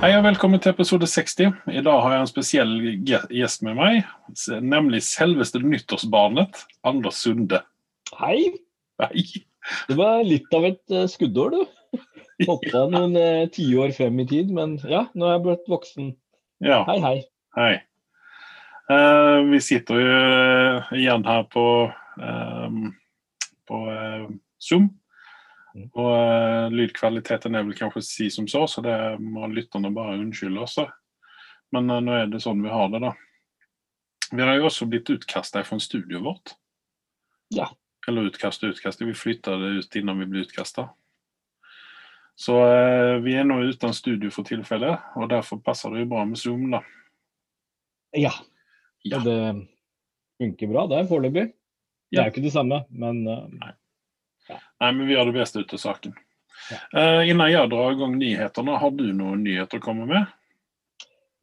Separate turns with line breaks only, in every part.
Hei og velkommen til episode 60. I dag har jeg en spesiell gjest med meg, nemlig selveste nyttårsbarnet, Anders Sunde.
Hei!
Hei.
Det var litt av et eh, skuddår, du. Hoppa noen uh, tiår frem i tid, men ja, nå er jeg blitt voksen.
Ja,
Hei, hei.
hei. Eh, vi sitter jo eh, igjen her på, ehm, på eh, Zoom.
Mm.
Og uh, lydkvaliteten er vel kanskje si som så, så det må lytterne bare unnskylde oss. Men uh, nå er det sånn vi har det, da. Vi har jo også blitt utkasta fra studioet vårt.
Ja.
Eller utkast og utkast. Vi flytta det ut innan vi ble utkasta. Så uh, vi er nå uten studio for tilfellet, og derfor passer det jo bra med Zoom, da.
Ja,
Ja.
og det funker bra, det foreløpig. Det er jo ikke det samme, men eh,
Nei, men vi har det beste ut av saken.
Ja.
Eh, innan jeg drar gang nyhetene, har du noen nyheter å komme med?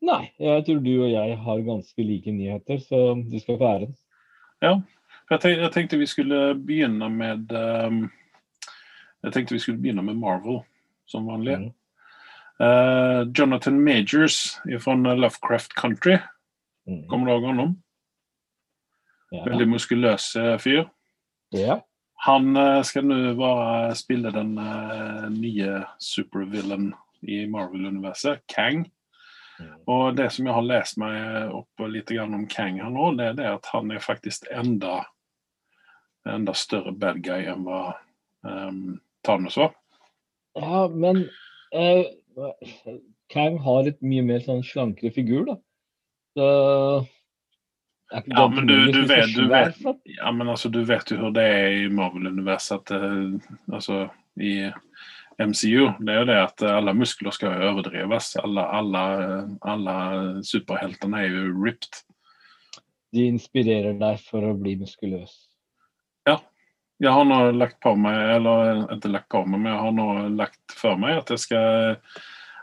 nei. Jeg tror du og jeg har ganske like nyheter, så du skal få æren.
Ja, Jeg, tenk, jeg tenkte vi skulle begynne med um, Jeg tenkte vi skulle begynne med Marvel, som vanlig.
Mm.
Uh, Jonathan Majors fra Lovecraft Country.
Mm.
Kommer du ihåg ham?
Ja.
Veldig muskuløs fyr.
ja.
Han eh, skal nå bare spille den eh, nye supervillain i Marvel-universet, Kang.
Mm.
Og det som jeg har lest meg opp litt om Kang her nå, det er det at han er faktisk enda, enda større bad guy enn hva um, Thanos var.
Ja, men uh, Kang har et mye mer sånn slankere figur, da. Så
Ja, men du- du vet- du vet- Ja, men altså, du vet jo hvordan det er i Marvel-universet. eh, Altså, i MCU. Det er jo det at alle muskler skal overdrives. Alle, alle, alle superheltene er jo ripped.
De inspirerer deg for å bli muskuløs. Ja.
Jeg har nå lagt på meg, eller ikke lagt på meg, men jeg har nå lagt for meg at jeg skal,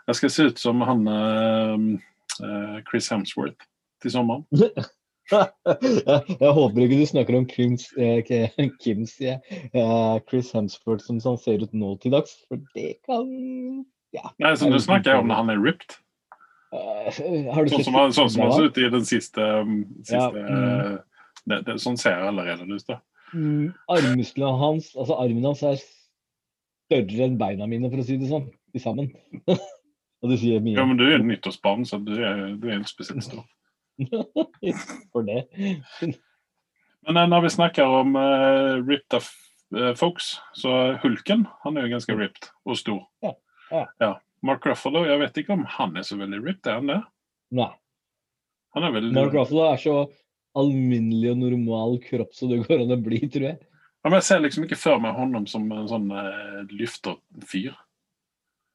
jeg skal se ut som han eh, eh, Chris Hemsworth til sommeren.
jeg håper ikke du snakker om Kims, eh, Kims Kim. Eh, Chris Hemsworth som han ser ut nå til dags, for det kan ja.
Nei, så Nå snakker om når han er ripped.
Har du
Sånn som, sånn som han ser ut i den siste, um, siste
Ja, mm.
eh, det, det, Sånn ser jeg allerede ut. da.
Mm, Armmusklene hans, altså armen hans er større enn beina mine, for å si det sånn, til sammen. Og det sier mye
Ja, men du er nyttårsbarn, så du er, du er helt spesielt stor.
for det.
Men eh, når vi snakker om uh, ripped of uh, folks, så Hulken han er jo ganske ripped og stor.
Ja, Ja, ja.
Mark Ruffalo, jeg vet ikke om han er så veldig ripped, er han det?
Nei.
Han er veldig...
Mark Ruffalo er så alminnelig og normal kropp som det går an å bli, tror jeg.
Ja, men Jeg ser liksom ikke for meg honom som en sånn uh, lyfterfyr.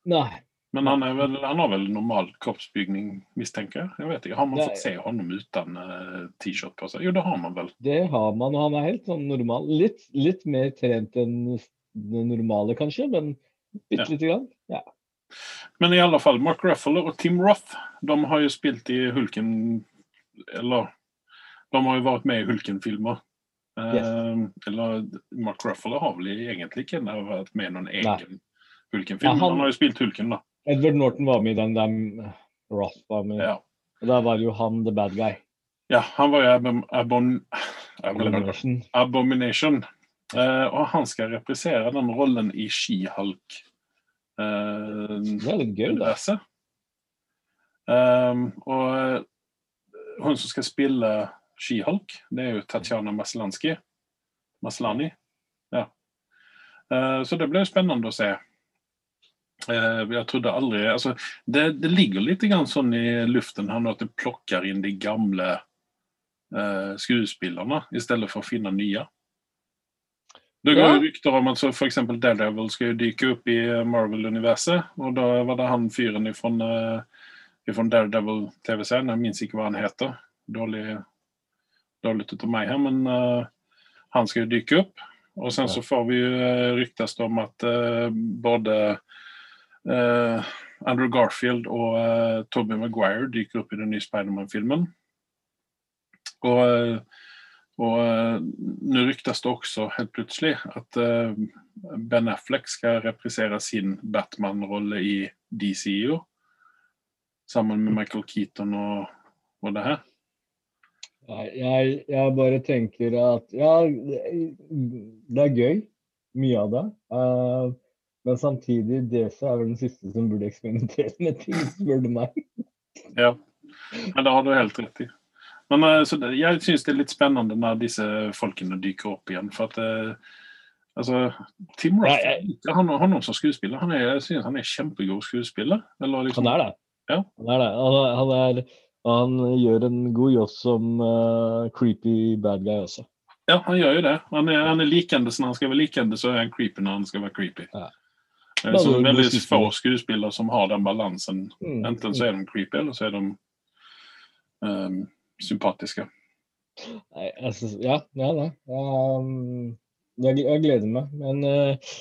Nei.
Men han, er vel, han har vel normal kroppsbygning, mistenker jeg. Jeg vet ikke, Har man fått se ham uten uh, T-skjorte på seg? Jo, det har man vel.
Det har man, og han er helt sånn normal. Litt, litt mer trent enn det normale, kanskje, men bitte
Ja.
lite grann. Ja.
Men i alle fall, Mark Ruffalo og Tim Roth de har jo spilt i Hulken Eller de har jo vært med i Hulken-filmer. Eh, eller Mark Ruffalo har vel egentlig ikke vært med i noen egen Hulken-film.
Ja, han-
han... har jo spilt Hulken, da.
Edward Norton var med i den der Roth var med.
Ja,
Og da var jo han the bad guy.
ja han var jo abom... abom,
Abomination.
Abomination. Uh, og han skal replisere den rollen i She-Hulk. Eh,
Det er litt gøy,
universet. Um, og eh, hun som skal spille She-Hulk, det er jo Tatjana Maslansky. Maslani. Ja. Uh, så det blir spennende å se. Eh, jeg trodde aldri altså, det, det ligger litt grann sånn i luften her nå at det plukker inn de gamle eh, skuespillerne i stedet for å finne nye. Det går
Ja.
rykter om at eksempel Daredevil skal dyke opp i eh, Marvel-universet. Og da var det han fyren fra Daredevil-TV-serien, jeg minnes ikke hva han heter. Dårlig, dårlig ut av meg her, men uh, han skal jo dyke opp. Og sen så får vi jo ryktes om at uh, både eh, Andrew Garfield og uh, Tobey Maguire dyker opp i den nye Spiderman-filmen. Og, eh, og eh, nå ryktes det også helt plutselig at uh, Ben Affleck skal reprisere sin Batman-rolle i DCU. sammen med Michael Keaton og, og det her.
Jeg, jeg bare tenker at ja, det, er gøy. Mye av det. Eh, men samtidig, DC er vel den siste som burde eksperimentere med ting, spør du meg.
Ja, men det har du helt rett i. Men eh, så det, jeg syns det er litt spennende når disse folkene dyker opp igjen. For at eh, altså, Tim Roth han, han også skuespiller. Han er, jeg synes han er kjempegod skuespiller. Eller liksom,
Han er det.
Ja.
Han er det. Han, han, er, han gjør en god jobb som uh, creepy bad guy også.
Ja, han gjør jo det. Han er, han er likende når han skal være likende, så er han creepy når han skal være creepy.
Ja.
Eh, det er veldig
da-
få skuespillere som har den balansen.
Mm.
Enten så er de creepy, eller så er de um, sympatiske.
Nei, altså, ja, ja da. Um, jeg, jeg gleder meg. Men uh,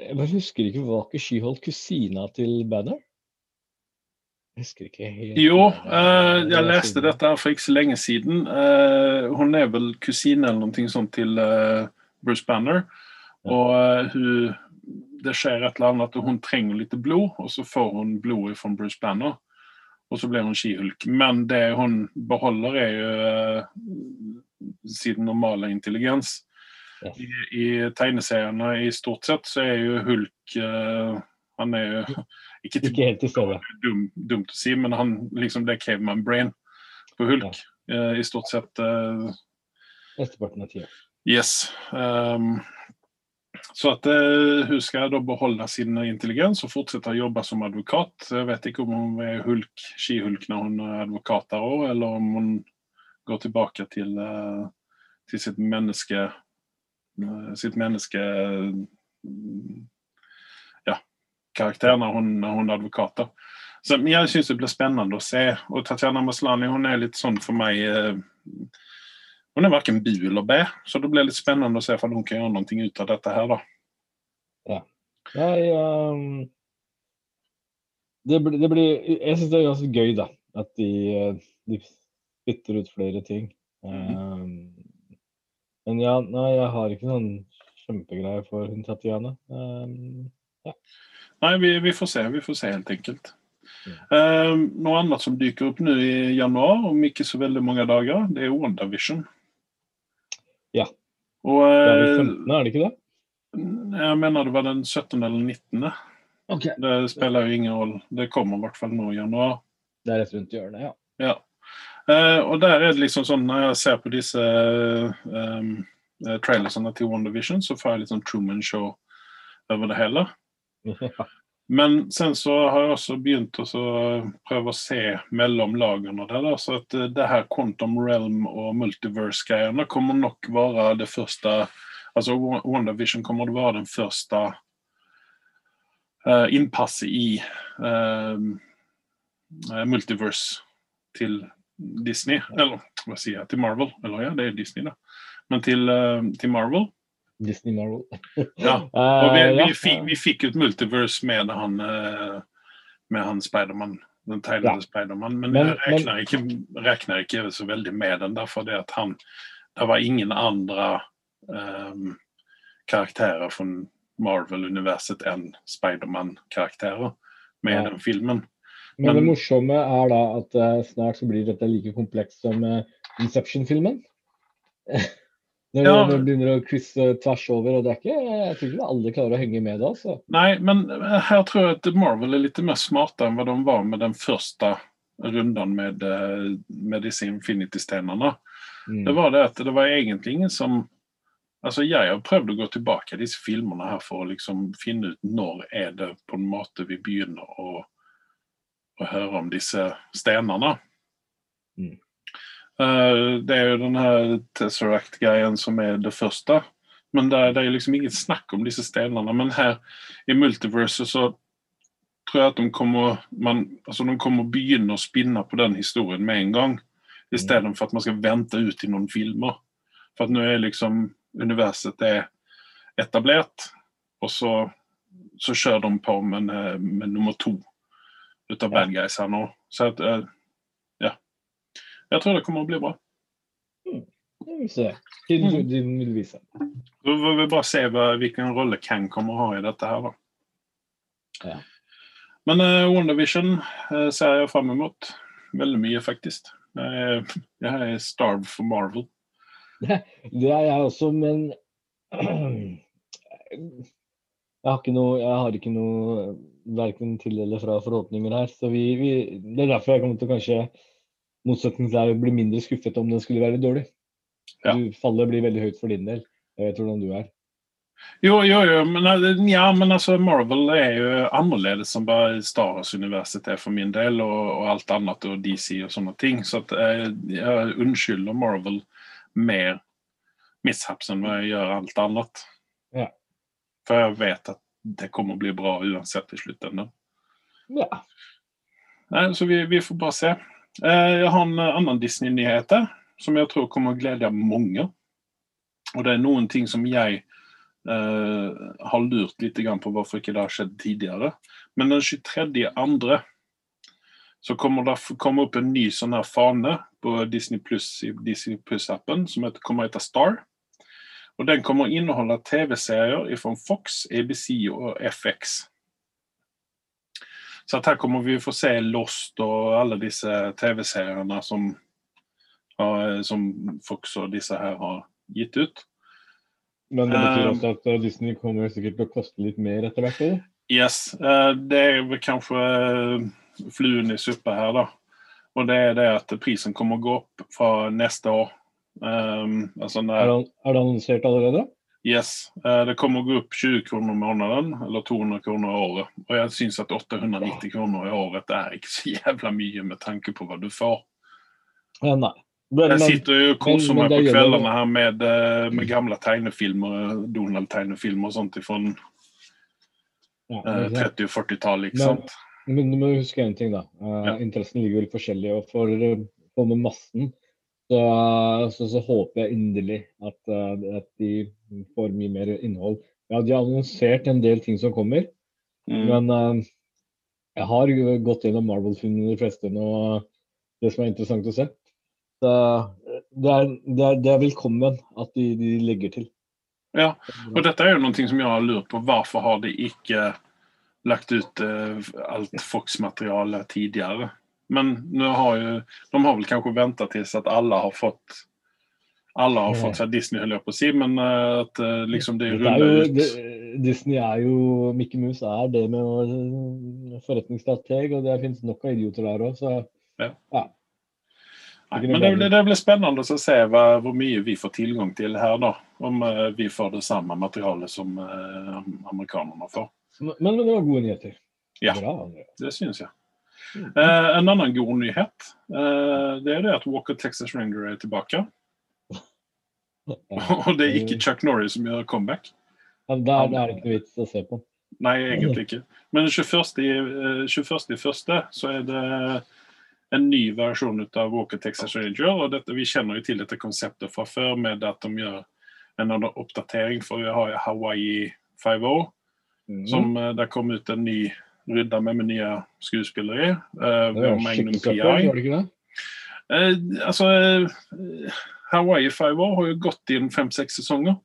jeg bare husker ikke Var ikke She-Hulk kusina til Banner? Jeg husker ikke helt.
Jo, eh, jeg leste dette for ikke så lenge siden. Uh, hun er vel kusine eller noe sånt til eh, Bruce Banner. Og eh, hun, det skjer et eller annet at hun trenger litt blod, og så får hun blodet fra Bruce Banner. Og så blir hun skihulk. Men det hun beholder, er jo eh, sin normale intelligens. I, I tegneseriene i stort sett så er jo Hulk uh, Han er jo ikke
Ikke helt til stede.
dum, dumt å si, men han liksom det er caveman brain på Hulk. eh, I stort sett Uh,
Mesteparten av tida.
Yes. Um, så at eh, hun skal da beholde sin intelligens og fortsette å jobbe som advokat. Jeg vet ikke om hun er hulk, skihulk når hun er advokat der òg, eller om hun går tilbake til, eh, til sitt menneske eh, sitt menneske mm, ja, karakter når hun, når hun er advokat. da. Så men Jeg syns det blir spennende å se. Og Tatjana Maslani hun er litt sånn for meg eh, Hun er verken bu eller bæ, så det blir litt spennende å se om hun kan gjøre noe ut av dette her. da.
Jeg, um, det, blir- det blir Jeg syns det er ganske gøy, da. At de, de spytter ut flere ting. Um, men ja, nei, jeg har ikke noen kjempegreier for hun Tatiana. Um,
Nei, vi, vi får se, vi får se helt enkelt.
Mm.
Um, noe annet som dyker opp nå i januar, om ikke så veldig mange dager, det er WandaVision. Og
det er vel
eh,
15., er det ikke det?
jeg mener det var den 17. eller 19.
Okay.
Det spiller jo ingen rolle. Det kommer i hvert fall nå i januar.
Det er rett rundt hjørnet, ja.
Ja. Eh, og der er det liksom sånn, når jeg ser på disse um, trailersene til WandaVision, så får jeg litt sånn Truman Show over det hele. Men sen så har jeg også begynt å prøve å se mellom lagene der. Da, så at eh, det her Quantum Realm og Multiverse-greiene kommer nok være det første Altså Wa- WandaVision kommer til å være den første uh, innpasset i eh, Multiverse til Disney. Eller hva sier jeg? Til Marvel. Eller ja, det er Disney, da. Men til, uh, til Marvel.
Disney Marvel.
Ja. Og vi,
Eh,
vi, fikk, vi fikk ut multiverse med han, eh, med han Spiderman. Den tegnede
Ja.
Spiderman. Men,
Men-
jeg regner ikke, regner ikke så veldig med den, der, det at han Det var ingen andre um, karakterer fra Marvel-universet enn Spiderman-karakterer med
Ja.
den filmen.
Men det morsomme er da at uh, snart så blir dette like komplekst som uh, Inception-filmen. Når
Ja.
du begynner å krysse tvers over, og det er ikke, jeg tror ikke alle klarer å henge med det. altså.
Nei, men her tror jeg at Marvel er litt mer smarte enn hva de var med den første runden med, eh, med disse Infinity-stenene.
Mm.
Det var det at det var egentlig ingen som Altså, jeg har prøvd å gå tilbake disse filmene her for å liksom finne ut når er det på en måte vi begynner å, å høre om disse stenene.
Mm.
Eh, det er jo den her Tesseract-greien som er det første. Men det, er- det er liksom inget snakk om disse stenene. Men her i Multiverse så tror jeg at de kommer, man, altså de kommer å begynne å spinne på den historien med en gang. Istedenfor at man skal vente ut i noen filmer. For at nå er liksom universet er etablert, og så, så kjører de på med, med nummer to ut av bad guys her nå. Så at, eh. Jeg tror det kommer å bli bra.
Mm. vil se. Tiden
Mm.
tiden vil vise.
Så får vi bare se hva, hvilken rolle Kang kommer å ha i dette her, da.
Ja.
Men uh, WandaVision uh, ser jeg fram mot veldig mye, faktisk. Jeg, jeg er starved for Marvel.
Det er jeg også, men jeg har ikke noe, jeg har ikke noe verken til eller fra forhåpninger her. Så vi, vi, det er derfor jeg kommer til å kanskje motsetning til deg bli mindre skuffet om den skulle være dårlig.
Ja.
Du, fallet blir veldig høyt for din del. Jeg vet hvordan du er.
Jo, jo, jo, men, eh, ja, men altså Marvel er jo annerledes enn bare Star Wars-universet er for min del, og, og, alt annet, og DC og sånne ting. Så at jeg, jeg unnskylder Marvel mer mishaps enn jeg gjør alt annet.
Ja.
For jeg vet at det kommer å bli bra uansett i slutten.
Ja.
Nei, så vi, vi, får bare se. Eh, jeg har en annen Disney-nyhet som jeg tror kommer å glede mange. Og det er noen ting som jeg Uh, har lurt litt på hvorfor ikke det har skjedd tidligere. Men den 23. andre så kommer det komme opp en ny sånn her fane på Disney Plus-appen som heter, kommer hete Star. Og Den kommer å inneholde TV-serier fra Fox, ABC og FX. Så her kommer vi få se Lost og alle disse TV-seriene som, som Fox og disse her har gitt ut.
Men det betyr også at eh, Disney kommer sikkert til å koste litt mer etter hvert? Eller?
Yes. Eh, det er vel kanskje eh, fluen i suppa her, da. Og det er det at prisen kommer å gå opp fra neste år. Um, altså
når, det, er, det, annonsert allerede?
Yes. Uh, det kommer å gå opp 20 kroner måneden, eller 200 kroner i året. Og jeg syns at 890 kroner i året er ikke så jævla mye med tanke på hva du får.
Ja, nei.
Men, jeg sitter jo og koser meg på kveldene her med, eh, med gamle tegnefilmer, Donald-tegnefilmer og sånt fra ja, uh, 30- og 40-tallet. ikke sant?
Men du må huske en ting, da. Uh, ja. Interessen ligger vel forskjellig. Og for, for med massen så, så, så, håper jeg inderlig at, uh, at, de får mye mer innhold. Ja, De har annonsert en del ting som kommer, mm. men uh, jeg har gått gjennom Marvel-filmene de fleste nå. Det som er interessant å se, det er, det, er, det er, velkommen at de, de, legger til.
Ja, og dette er jo noe som jeg har lurt på. Hvorfor har de ikke lagt ut uh, alt Fox-materiale tidligere? Men nu har ju, de har vel kanskje väntat til at alle har fått alle har fått seg Disney, holder jeg på å si, men uh, at uh, liksom det ruller ut
Disney er jo Mickey Mouse er det med forretningsstrateg, og det finnes nok av idioter der òg, så ja. ja.
Nei, men det, det, blir spennende å se hva, hvor mye vi får tilgang til her, da. Om vi får det samme materialet som uh, amerikanerne får.
Men, men, det var gode nyheter.
Ja, Bra, det syns jeg. Uh, en annen god nyhet det er det at Walker Texas Ranger er tilbake. Og det er ikke Chuck Norris som gjør comeback.
Ja, det er det ikke vits å se på.
Nei, egentlig ikke. Men 21.1. 21. så er det en ny versjon av Walker Texas Ranger. og dette, Vi kjenner jo til dette konseptet fra før med at de gjør en oppdatering. For vi har Hawaii 5.0, mm. som der det kom ut en ny rydda med, med nye skuespillere i. Uh,
det var skikkelig PI. Var det ikke det?
Uh, altså, uh, Hawaii 5.0 har jo gått inn fem-seks sesonger.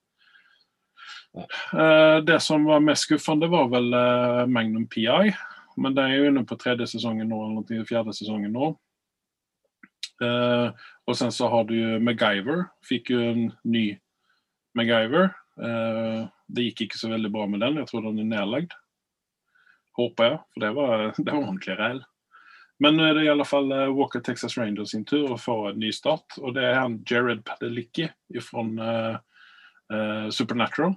Uh, det som var mest skuffende, var vel Magnum PI. Men det er jo inne på tredje sesongen nå, eller fjerde sesongen nå. Uh, og sen så har du MacGyver. Fikk jo en ny MacGyver. Uh, det gikk ikke så veldig bra med den. Jeg tror den er nedlagd. Håper jeg, for det var, det var ordentlig reell. Men nå er det i alle fall uh, Walker Texas Rangers sin tur å få en ny start. Og det er han Jared Padelicki fra Supernatural,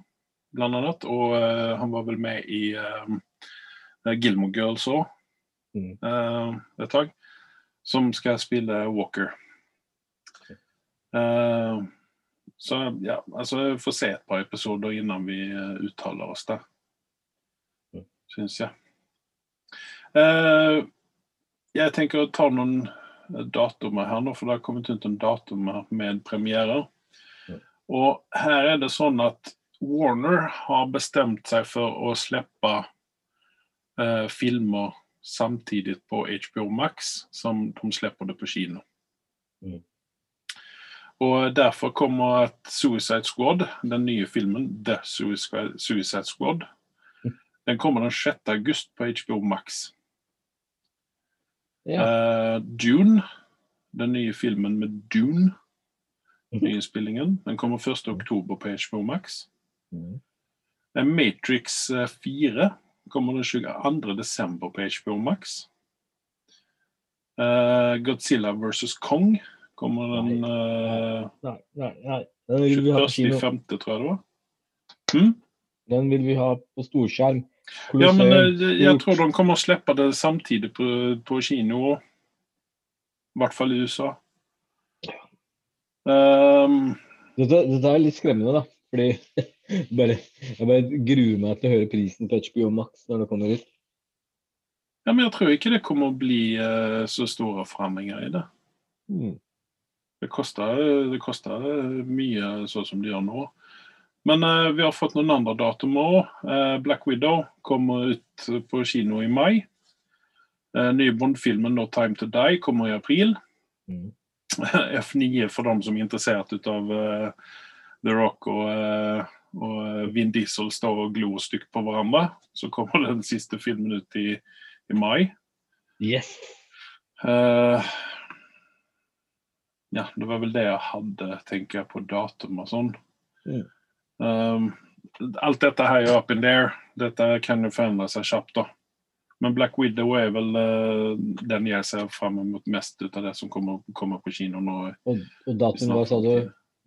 blant annet. Og han var vel med i Gilmore Girls òg, mm. uh, et tak, som skal spille Walker. Uh, så ja, altså vi får se et par episoder innan vi uh, uttaler oss der. Mm. Syns jeg. Uh, jeg tenker å ta noen datomer her nå, for det har kommet ut en datum med premierer. Og her er det sånn at Warner har bestemt seg for å slippe eh, filmer samtidig på HBO Max som de slipper det på kino. Mm. Og Derfor kommer at Suicide Squad, den nye filmen The Suicide Squad, den kommer den 6. august på HBO Max.
Ja.
Eh, Dune, den nye filmen med Dune,
Mhm.
nyinnspillingen, den kommer 1. oktober på HBO Max.
Mm.
Eh, Matrix eh, 4 kommer den 22. desember på HBO Max. Uh, Godzilla vs. Kong kommer den eh,
Nei, nei, nei. Den vil vi ha på kino.
21.5., tror jeg det var. Hm?
Den vil vi ha på storskjerm.
Ja, men eh, jeg tror de kommer å slippe det samtidig på, på kino. I hvert fall i USA. Um,
Dette, dette er litt skremmende, da. Fordi bare, jeg bare gruer meg til å høre prisen på HBO Max når det kommer ut.
ja, men jeg tror ikke det kommer å bli uh, så store forandringer i det.
Mm.
Det koster, det koster mye sånn som det gjør nå. Men eh, vi har fått noen andre datoer òg. Black Widow kommer ut på kino i mai. Uh, nye Bond-filmen No Time To Die kommer i april.
Mm.
F9 for dem som er interessert ut av eh, The Rock og, eh, og Vin Diesel står og glor stygt på hverandre. Så kommer den siste filmen ut i, i mai.
Yes.
Eh, ja, det var vel det jeg hadde, tenker jeg, på datum og sånn.
Mm.
Um, alt dette her er up in there. Dette kan jo forandre seg kjapt, da. Men Black Widow er vel uh, den jeg ser fram mot mest ut av det som kommer, kommer på kino nå.
Og, og datum, hva sa du?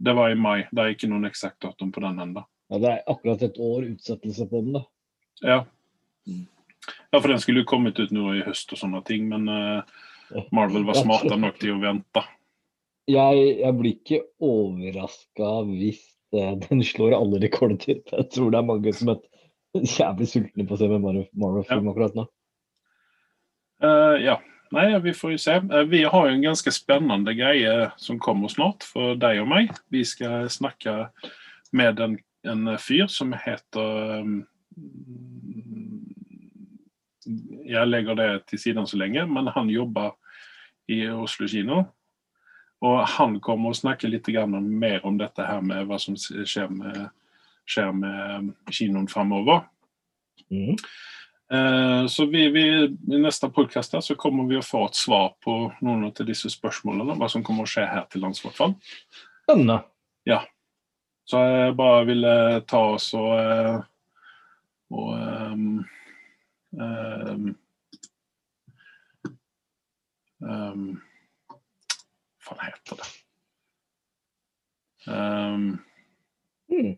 Det var i mai. Det er ikke noen eksakt datum på den ennå.
Ja, det er akkurat et år utsettelse på den, da.
Ja. ja, for den skulle jo kommet ut nå i høst og sånne ting, men uh, Marvel var smarte nok til å vente.
Jeg, jeg blir ikke overraska hvis den slår alle rekorder. Jeg tror det er mange som er jævlig sultne på å se med Marvel- Marvel-film akkurat nå.
Uh, ja. Nei, vi får jo se. Eh, vi har jo en ganske spennende greie som kommer snart for deg og meg. Vi skal snakke med en, en fyr som heter um, Jeg legger det til siden så lenge, men han jobber i Oslo kino. Og han kommer å snakke litt mer om dette her med hva som skjer med, skjer med kinoen framover.
Mm.
Eh, Så vi, vi, i neste podkast kommer vi å få et svar på noen av disse spørsmålene. Hva som kommer å skje her til lands, i hvert fall.
Spennende.
Så jeg bare ville ta oss og eh, og um, um, Hva faen heter det? Um,
Mm.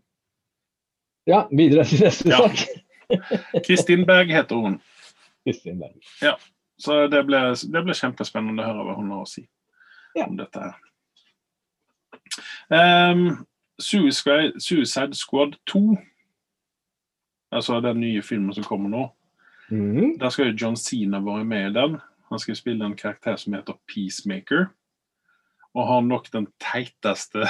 Ja, videre til neste
Ja.
sak.
Kristin Berg heter hun.
Kristin Berg.
Så det ble, det ble kjempespennende å høre hva hun har å si
Ja.
om dette her. Um, Suicide, Suicide Squad 2, altså den nye filmen som kommer nå,
mm.
der skal jo John Cena være med i den. Han skal spille en karakter som heter Peacemaker. Og har nok den teiteste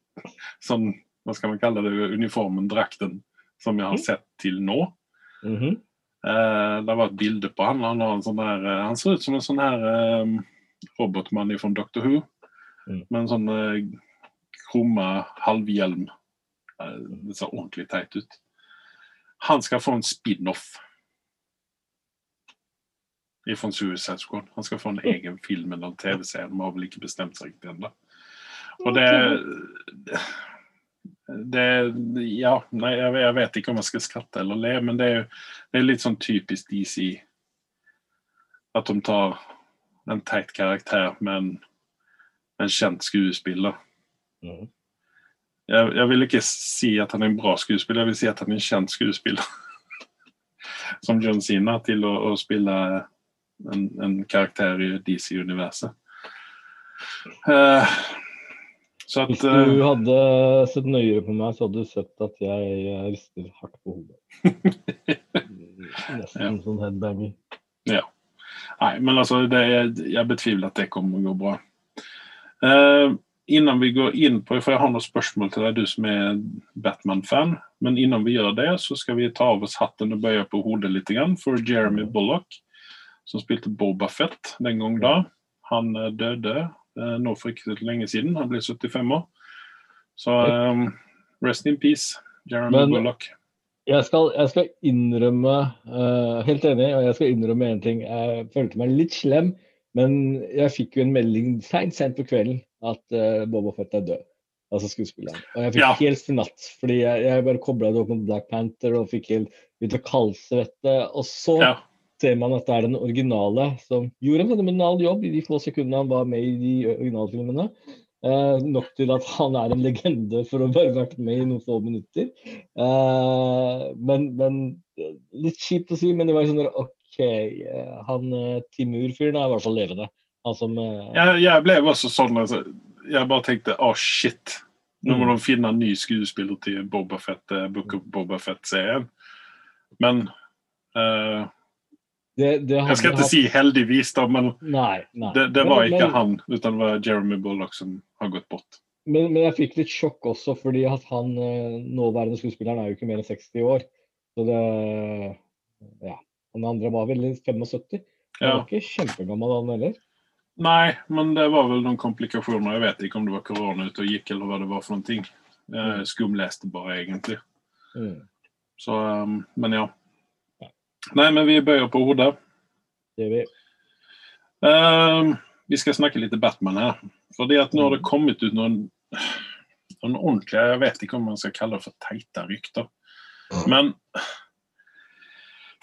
sånn, hva skal man kalle det, uniformen, drakten, som jeg har sett til nå.
Mhm.
Eh, det var et bilde på han. Han, har en sånn der, eh, han ser ut som en sånn her eh, robotmann fra Doctor Who.
Mm.
Med en sånn eh, krumma halvhjelm. Eh, det ser ordentlig teit ut. Han skal få en spin-off fra Suicide Squad. Han skal få en egen film eller en TV-serie. De har vel ikke bestemt seg riktig ennå. Og det det, ja, nei, jeg, vet ikke om jeg skal skratte eller le, men det er det er litt sånn typisk DC. At de tar en teit karakter med en, en kjent skuespiller.
Mhm.
Jeg, jeg vil ikke si at han er en bra skuespiller, jeg vil si at han er en kjent skuespiller. Som John Cena til å, å spille en, en karakter i DC-universet. Uh, så at
Hvis
eh,
du hadde sett nøyere på meg, så hadde du sett at jeg eh, rister hardt på hodet. Nesten sånn headbanger.
Nei, men altså, det, jeg betviler at det kommer å gå bra. Eh, innan vi går inn på, for jeg har noen spørsmål til deg, du som er Batman-fan. Men innan vi gjør det, så skal vi ta av oss hatten og bøye på hodet litt for Jeremy Bullock, som spilte Boba Fett den gang da. Han eh, døde eh, nå for ikke så lenge siden. Han ble 75 år. Så um, rest in peace, Jeremy
Men-
Bullock.
Jeg skal, jeg skal innrømme, uh, helt enig, og jeg skal innrømme en ting. Jeg følte meg litt slem Men jeg fikk jo en melding seint, sent på kvelden at uh, Boba Fett er død. Altså skuespilleren. Og jeg fikk
Ja.
helt natt, fordi jeg, jeg bare kobla det opp mot Black Panther og fikk helt begynte å kaldsvette. Og så
Ja.
Ser man at det er den originale som gjorde en fenomenal jobb i de få sekundene han var med i de originalfilmene. Eh, nok til at han er en legende for å bare vært med i noen få minutter. Eh, men, men eh, litt kjipt å si, men det var sånn OK, eh, han eh, Timur-fyren er i hvert fall levende. Han som eh,
Jeg, jeg ble også sånn altså, Jeg bare tenkte å, shit. Nå må
Mm.
de finne en ny skuespiller til Boba Fett, eh, Book of Boba Fett-serien. Men eh,
det, det
Jeg skal ikke si heldigvis, da, men
Nei. nei.
det, det var
Men-
ikke
men-
han, utan det var Jeremy Bullock som har gått bort.
Men, men jeg fikk litt sjokk også, fordi at han eh, nåværende skuespilleren er jo ikke mer enn 60 år. Så det Ja. Han andre var vel 75. Han
Ja.
var ikke kjempegammel han heller.
Nei, men det var vel noen komplikasjoner. Jeg vet ikke om det var korona ute og gikk, eller hva det var for noen ting. Jeg skumleste bare, egentlig.
Mm.
Så, um, men ja. Nei, men vi bøyer på hodet.
Det vi.
Uh, vi skal snakke litt Batman her. Fordi at nå har det kommet ut noen, noen ordentlige Jeg vet ikke om man skal kalle det for teite rykter. Men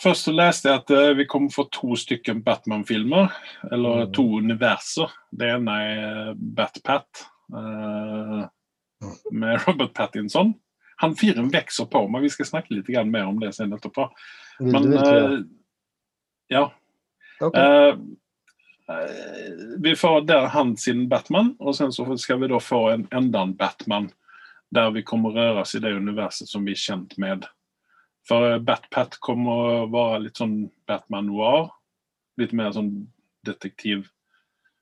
først så leste jeg at eh, vi kommer få to stykker Batman-filmer. Eller
Mhm.
to universer. Det ene er Bat-Pat. uh, med Robert Pattinson. Han fyren vokser på meg. Vi skal snakke litt mer om det senere etterpå.
Vil
Men
du virkelig det?
eh, ja.
Okay.
Eh, eh, vi får der han sin Batman, og sen så skal vi da få en enda en Batman der vi kommer røres i det universet som vi er kjent med. For Batpat kommer å være litt sånn Batman noir. Litt mer sånn detektiv,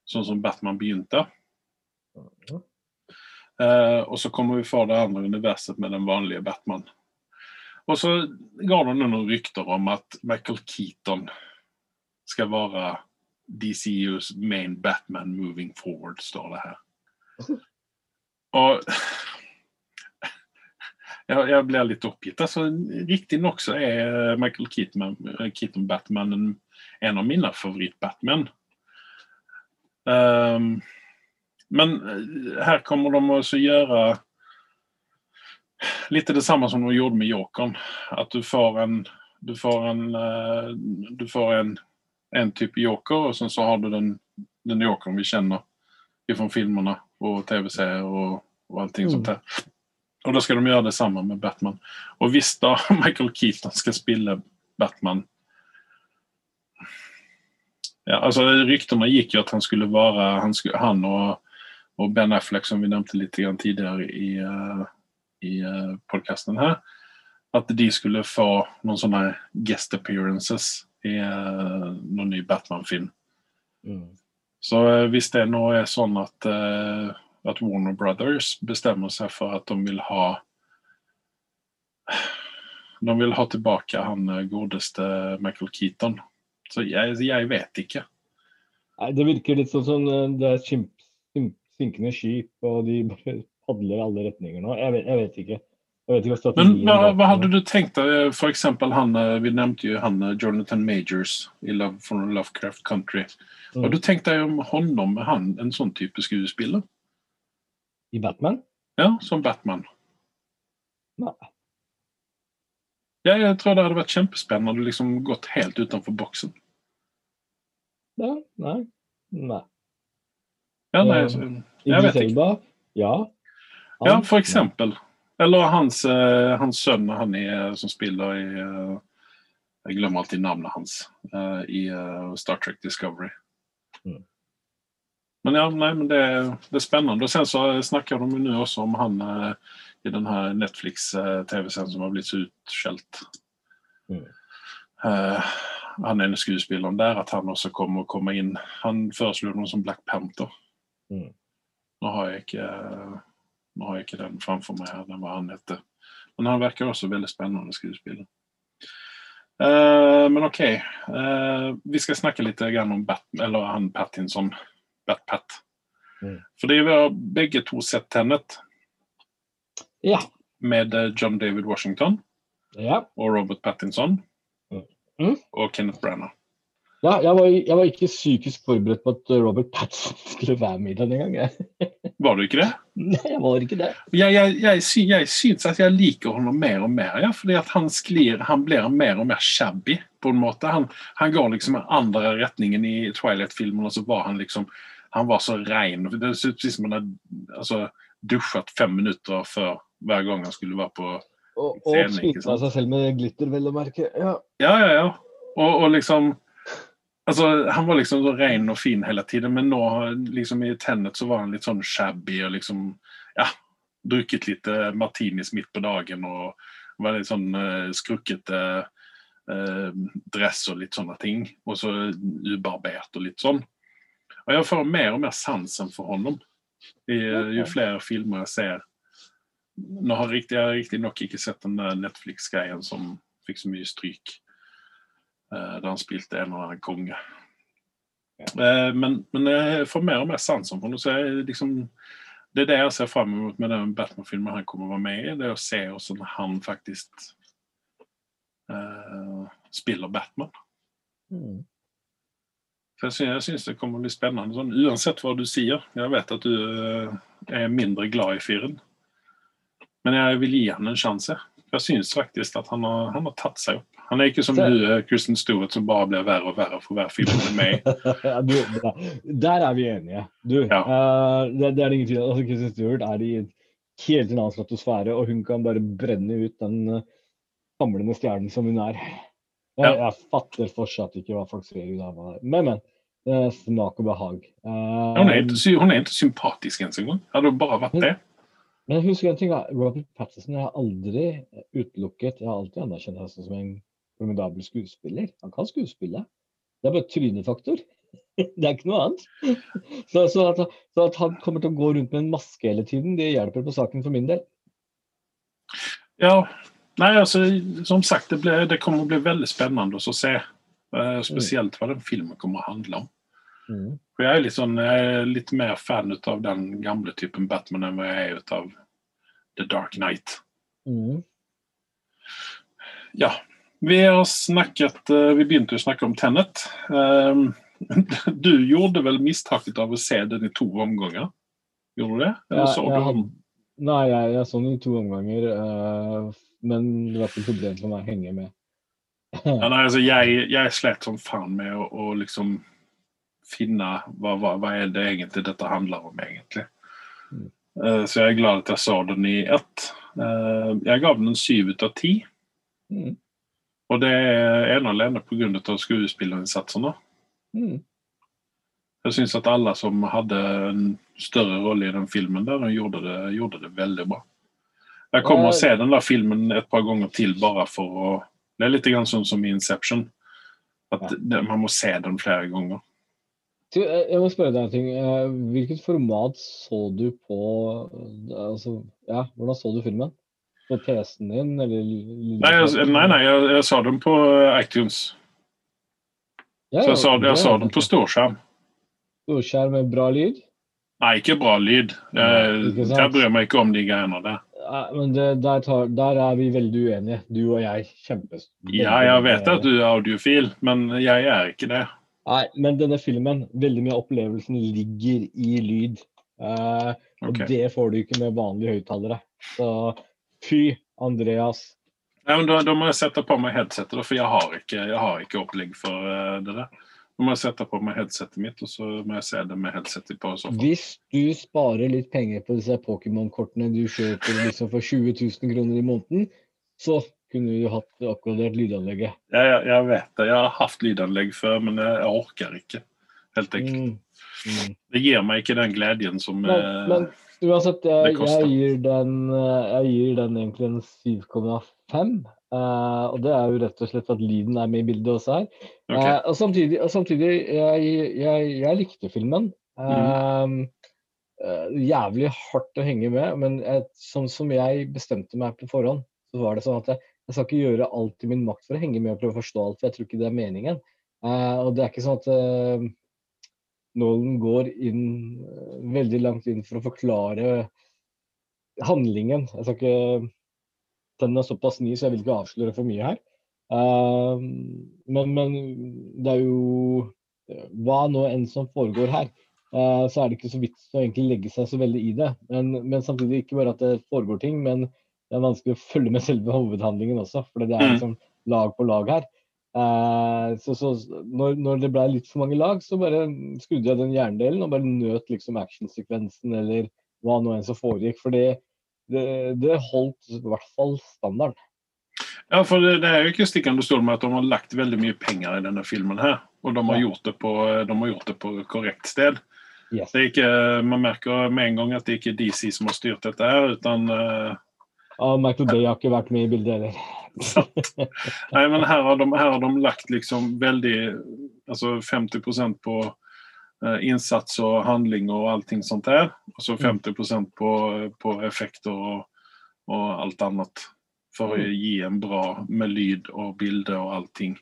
sånn som Batman begynte. Uh, og så kommer vi få det andre universet med den vanlige Batman. Og så ga det noen rykter om at Michael Keaton skal være DCUs main Batman moving forward, står det her. Og jeg, jeg blir litt oppgitt. Altså, Riktignok så er Michael Keaton, Keaton Batman en, en av mine favoritt-Batman. Um, men her kommer de også gjøre litt det samme som de gjorde med jokern. At du får en du får en, eh, du får en, en type joker, og sen så har du den, den jokeren vi kjenner fra filmene og TV-serier og, og allting
Mm.
sånt her. Og da skal de gjøre det samme med Batman. Og hvis da Michael Keaton skal spille Batman ja, altså Ryktene gikk jo at han skulle være Han, skulle, han og, og Ben Affleck, som vi nevnte litt grann tidligere i, uh, i uh, podkasten her, at de skulle få noen sånne guest appearances i uh, noen ny Batman-film.
Mm.
Så eh, hvis det nå er sånn at, eh, at Warner Brothers bestemmer seg for at de vil ha De vil ha tilbake han eh, godeste Michael Keaton. Så jeg, jeg vet ikke.
Nei, det virker litt sånn som eh, det er skimp, skimp, synkende skip, og de bare padler i alle retninger nå. Jeg vet, jeg vet ikke. Jeg vet ikke hva
Men hva, hva hadde du tenkt deg? For eksempel han, eh, vi nevnte jo han eh, Jonathan Majors i Love, from Lovecraft Country.
Mm.
hadde du tenkt deg om honom, han, en sånn type skuespiller?
I Batman?
Ja, som Batman.
Nei.
Ja, jeg tror det hadde vært kjempespennende å liksom gått helt utenfor boksen.
Ja, nei. Nei.
Ja, nei, jeg,
jeg
vet ikke.
Ja.
Ja, for eksempel. Eller hans, eh, hans sønn, han er, som spiller i eh, Jeg glemmer alltid navnet hans eh, i eh, Star Trek Discovery.
Mm.
Men ja, nei, men det, det er spennende. Og sen så snakker de jo nå også om han eh, i den her Netflix-TV-serien som har blitt så utskjelt.
Mm.
Uh, han ene skuespilleren der, at han også kommer å komme inn. Han foreslo noe som Black Panther.
Mm.
Nå har jeg ikke nå har jeg ikke den framfor meg, her, den var han heter. Men han virker også veldig spennende skuespiller. Uh, men OK. Uh, vi skal snakke litt om Bat, eller han Pattinson. Bat-Pat.
Mm.
Fordi vi har begge to sett Tenet
Ja.
med eh, John David Washington
ja.
og Robert Pattinson
Mm.
og Kenneth Branagh.
Ja, jeg var, jeg var ikke psykisk forberedt på at Robert Pattinson skulle være med i den engang.
Var du ikke det?
Nei, jeg var ikke det.
Jeg, jeg, jeg, sy- jeg syns at jeg liker ham mer og mer. Ja, fordi at han sklir, han blir mer og mer shabby på en måte. Han, han går liksom andre retningen i Twilight-filmen, og så var han liksom Han var så rein. Det ser ut som han hadde altså, dusjet fem minutter før hver gang han skulle være på
Og, og
Scenen, ikke
smitta seg selv med glitter, vel å merke. Ja.
Ja, ja, ja. Og, og liksom Altså, Han var liksom så ren og fin hele tiden, men nå liksom i Tennet så var han litt sånn shabby og liksom Ja, drukket litt eh, martinis midt på dagen og var litt sånn uh, skrukkete uh, dress og litt sånne ting. Og så ubarbert og litt sånn. Og jeg får mer og mer sansen for honom i, jo flere filmer jeg ser. Nå har jeg riktignok ikke sett den der Netflix-greien som fikk så mye stryk. Eh, Der han spilte en eller annen konge. Eh, Men, men jeg får mer og mer sansen for honom. Liksom, det er det jeg ser fram mot med den Batman-filmen han kommer å være med i. Det er å se hvordan han faktisk uh, spiller Batman.
Mm.
For jeg, syns, det kommer å bli spennende. Sånn, uansett hva du sier. Jeg vet at du uh, er mindre glad i fyren. Men jeg vil gi han en sjanse. Jeg syns faktisk at han har, han har tatt seg opp. Han er ikke som du, eh, Kristen Stewart, som bare blir verre og verre for hver film han er med i.
Der, er vi enige. Du,
Ja.
uh, det, det er ingen tvil. Altså, Kristen Stewart er i en helt en annen stratosfære, og hun kan bare brenne ut den uh, famlende stjernen som hun er. Jeg,
Ja.
jeg fatter fortsatt ikke hva folk sier. Men, men. Er smak og behag. Uh,
Hun er ikke, hun er ikke sympatisk ens engang. Hadde det bare vært det.
men husk en ting, da. Robert Patterson jeg har aldri utelukket Jeg har alltid anerkjent henne som en formidabel skuespiller. Han kan skuespille. Det er bare trynefaktor. Det er ikke noe annet. Så, så, at, så at han kommer til å gå rundt med en maske hele tiden, det hjelper på saken for min del.
Ja, nei, altså, som sagt, det, ble, det kommer å bli veldig spennende å se. Uh, spesielt hva den filmen kommer å handle om.
Mm.
For jeg er litt, sånn, jeg er litt mer fan av den gamle typen Batman enn jeg er av The Dark Knight.
Mm.
Ja, vi har snakket eh, Vi begynte å snakke om Tenet. Eh, Du gjorde vel mistaket av å se den i to omganger? Gjorde du det? Eller så du
hadde- Nei, jeg, jeg så den i to omganger, eh, men det var ikke problem for meg å henge med.
Ja, nei, altså, jeg, jeg slet som faen med å, å liksom finne hva, hva, hva er det egentlig dette handler om, egentlig.
Mm.
Eh, så jeg er glad at jeg så den i ett. Jeg gav den en syv ut av ti.
Mm.
Og det er ene og alene pga. skuespillerinnsatsen.
Mm.
Jeg syns at alle som hadde en større rolle i den filmen, der, de gjorde, det, gjorde det veldig bra. Jeg kommer å se den der filmen et par ganger til bare for å Det er litt sånn som i Inception. At det, man må se den flere ganger.
Jeg må spørre deg en ting. Eh, Hvilket format så du på altså, ja, Hvordan så du filmen? På PC-en din, eller
Nei, jeg, nei, nei jeg, jeg sa dem på iTunes.
Ja,
Så jeg
sa,
jeg
sa
dem på storskjerm.
Storskjerm med bra lyd?
Nei, ikke bra lyd. Jeg, jeg bryr meg ikke om de greiene der.
Ja, men det, der, tar, der er vi veldig uenige, du og jeg. Kjempes.
Ja, jeg vet at du er audiofil, men jeg er ikke det.
Nei, men denne filmen, veldig mye av opplevelsen ligger i lyd. Eh, og
okay.
det får du ikke med vanlige høyttalere. Så fy, Andreas.
Nei, men da, da må jeg sette på meg headsetet, for jeg har ikke, jeg har ikke opplegg for eh, det der. Da må jeg sette på meg headsetet mitt, og så må jeg se det med headsetet på. Så.
Hvis du sparer litt penger på disse Pokémon-kortene du kjøper liksom for 20 000 kroner i måneden, så kunne du hatt oppgradert lydanlegget.
Jeg, jeg, jeg vet det. Jeg har hatt lydanlegg før, men jeg, jeg orker ikke. Helt enkelt.
Mm. Mm.
Det gir meg ikke den gleden som
Men,
eh,
men uansett, jeg, jeg, gir den, eh, jeg gir den egentlig en 7,5. Uh, og det er jo rett og slett at lyden er med i bildet også her.
Okay.
Uh, og samtidig, og samtidig jeg, jeg, likte filmen. Eh, eh, jævlig hardt å henge med, men jeg, som, som jeg bestemte meg på forhånd, så var det sånn at jeg, jeg skal ikke gjøre alt i min makt for å henge med og prøve å forstå alt, for jeg tror ikke det er meningen. Uh, og det er ikke sånn at eh, Nolan går inn eh, veldig langt inn for å forklare handlingen. Jeg skal ikke Den er såpass ny, så jeg vil ikke avsløre for mye her. Uh, men, men, det er jo Hva nå enn som foregår her, uh, så er det ikke så vits å egentlig legge seg så veldig i det. Men, men, samtidig ikke bare at det foregår ting, men det er vanskelig å følge med selve hovedhandlingen også. For det er mm. liksom lag på lag her. Uh, så, så når, når, det ble litt for mange lag, så bare skrudde jeg den jerndelen og bare nøt liksom actionsekvensen eller hva nå enn som foregikk. For det, det, holdt i hvert fall standarden.
Ja, for det, det er jo ikke stikkende stol med at de har lagt veldig mye penger i denne filmen her. Og de har, ja. gjort, det på, de har gjort det på korrekt sted. Yes. Det ikke, man merker med en gang at det ikke er DC som har styrt dette her, utan uh...
ja, Michael Bay har ikke vært med i bildet heller.
Nei, men her har, de, her har de lagt liksom veldig Altså 50% på uh, innsats og handling og allting sånt der. Og så 50 mm. på, på effekter og, og alt annet for å mm. gi en bra med lyd og bilde og allting.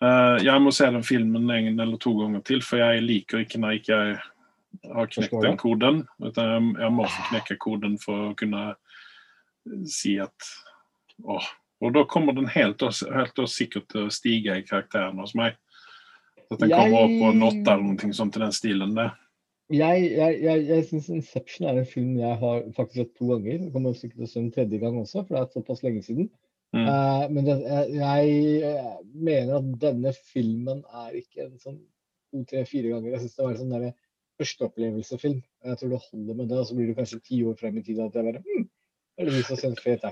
Uh, jeg må se den filmen en eller to ganger til, for jeg liker ikke når jeg ikke har knekt den koden. Jeg, jeg må få knekke koden for å kunne si at åh. Og da kommer den helt helt sikkert til å stige i karakteren hos meg. At den kommer opp på en åtte eller noe sånt i den stilen der.
Jeg, jeg, jeg, jeg syns 'Inception' er en film jeg har faktisk sett to ganger. Jeg kommer sikkert til å se en tredje gang også, for det er såpass lenge siden. Mm. Uh, men det, jeg, mener at denne filmen er ikke en sånn to, tre, fire ganger. Jeg syns det var en sånn førsteopplevelsefilm. Jeg tror det holder med det, og så blir du kanskje ti år frem i tid at jeg bare hm,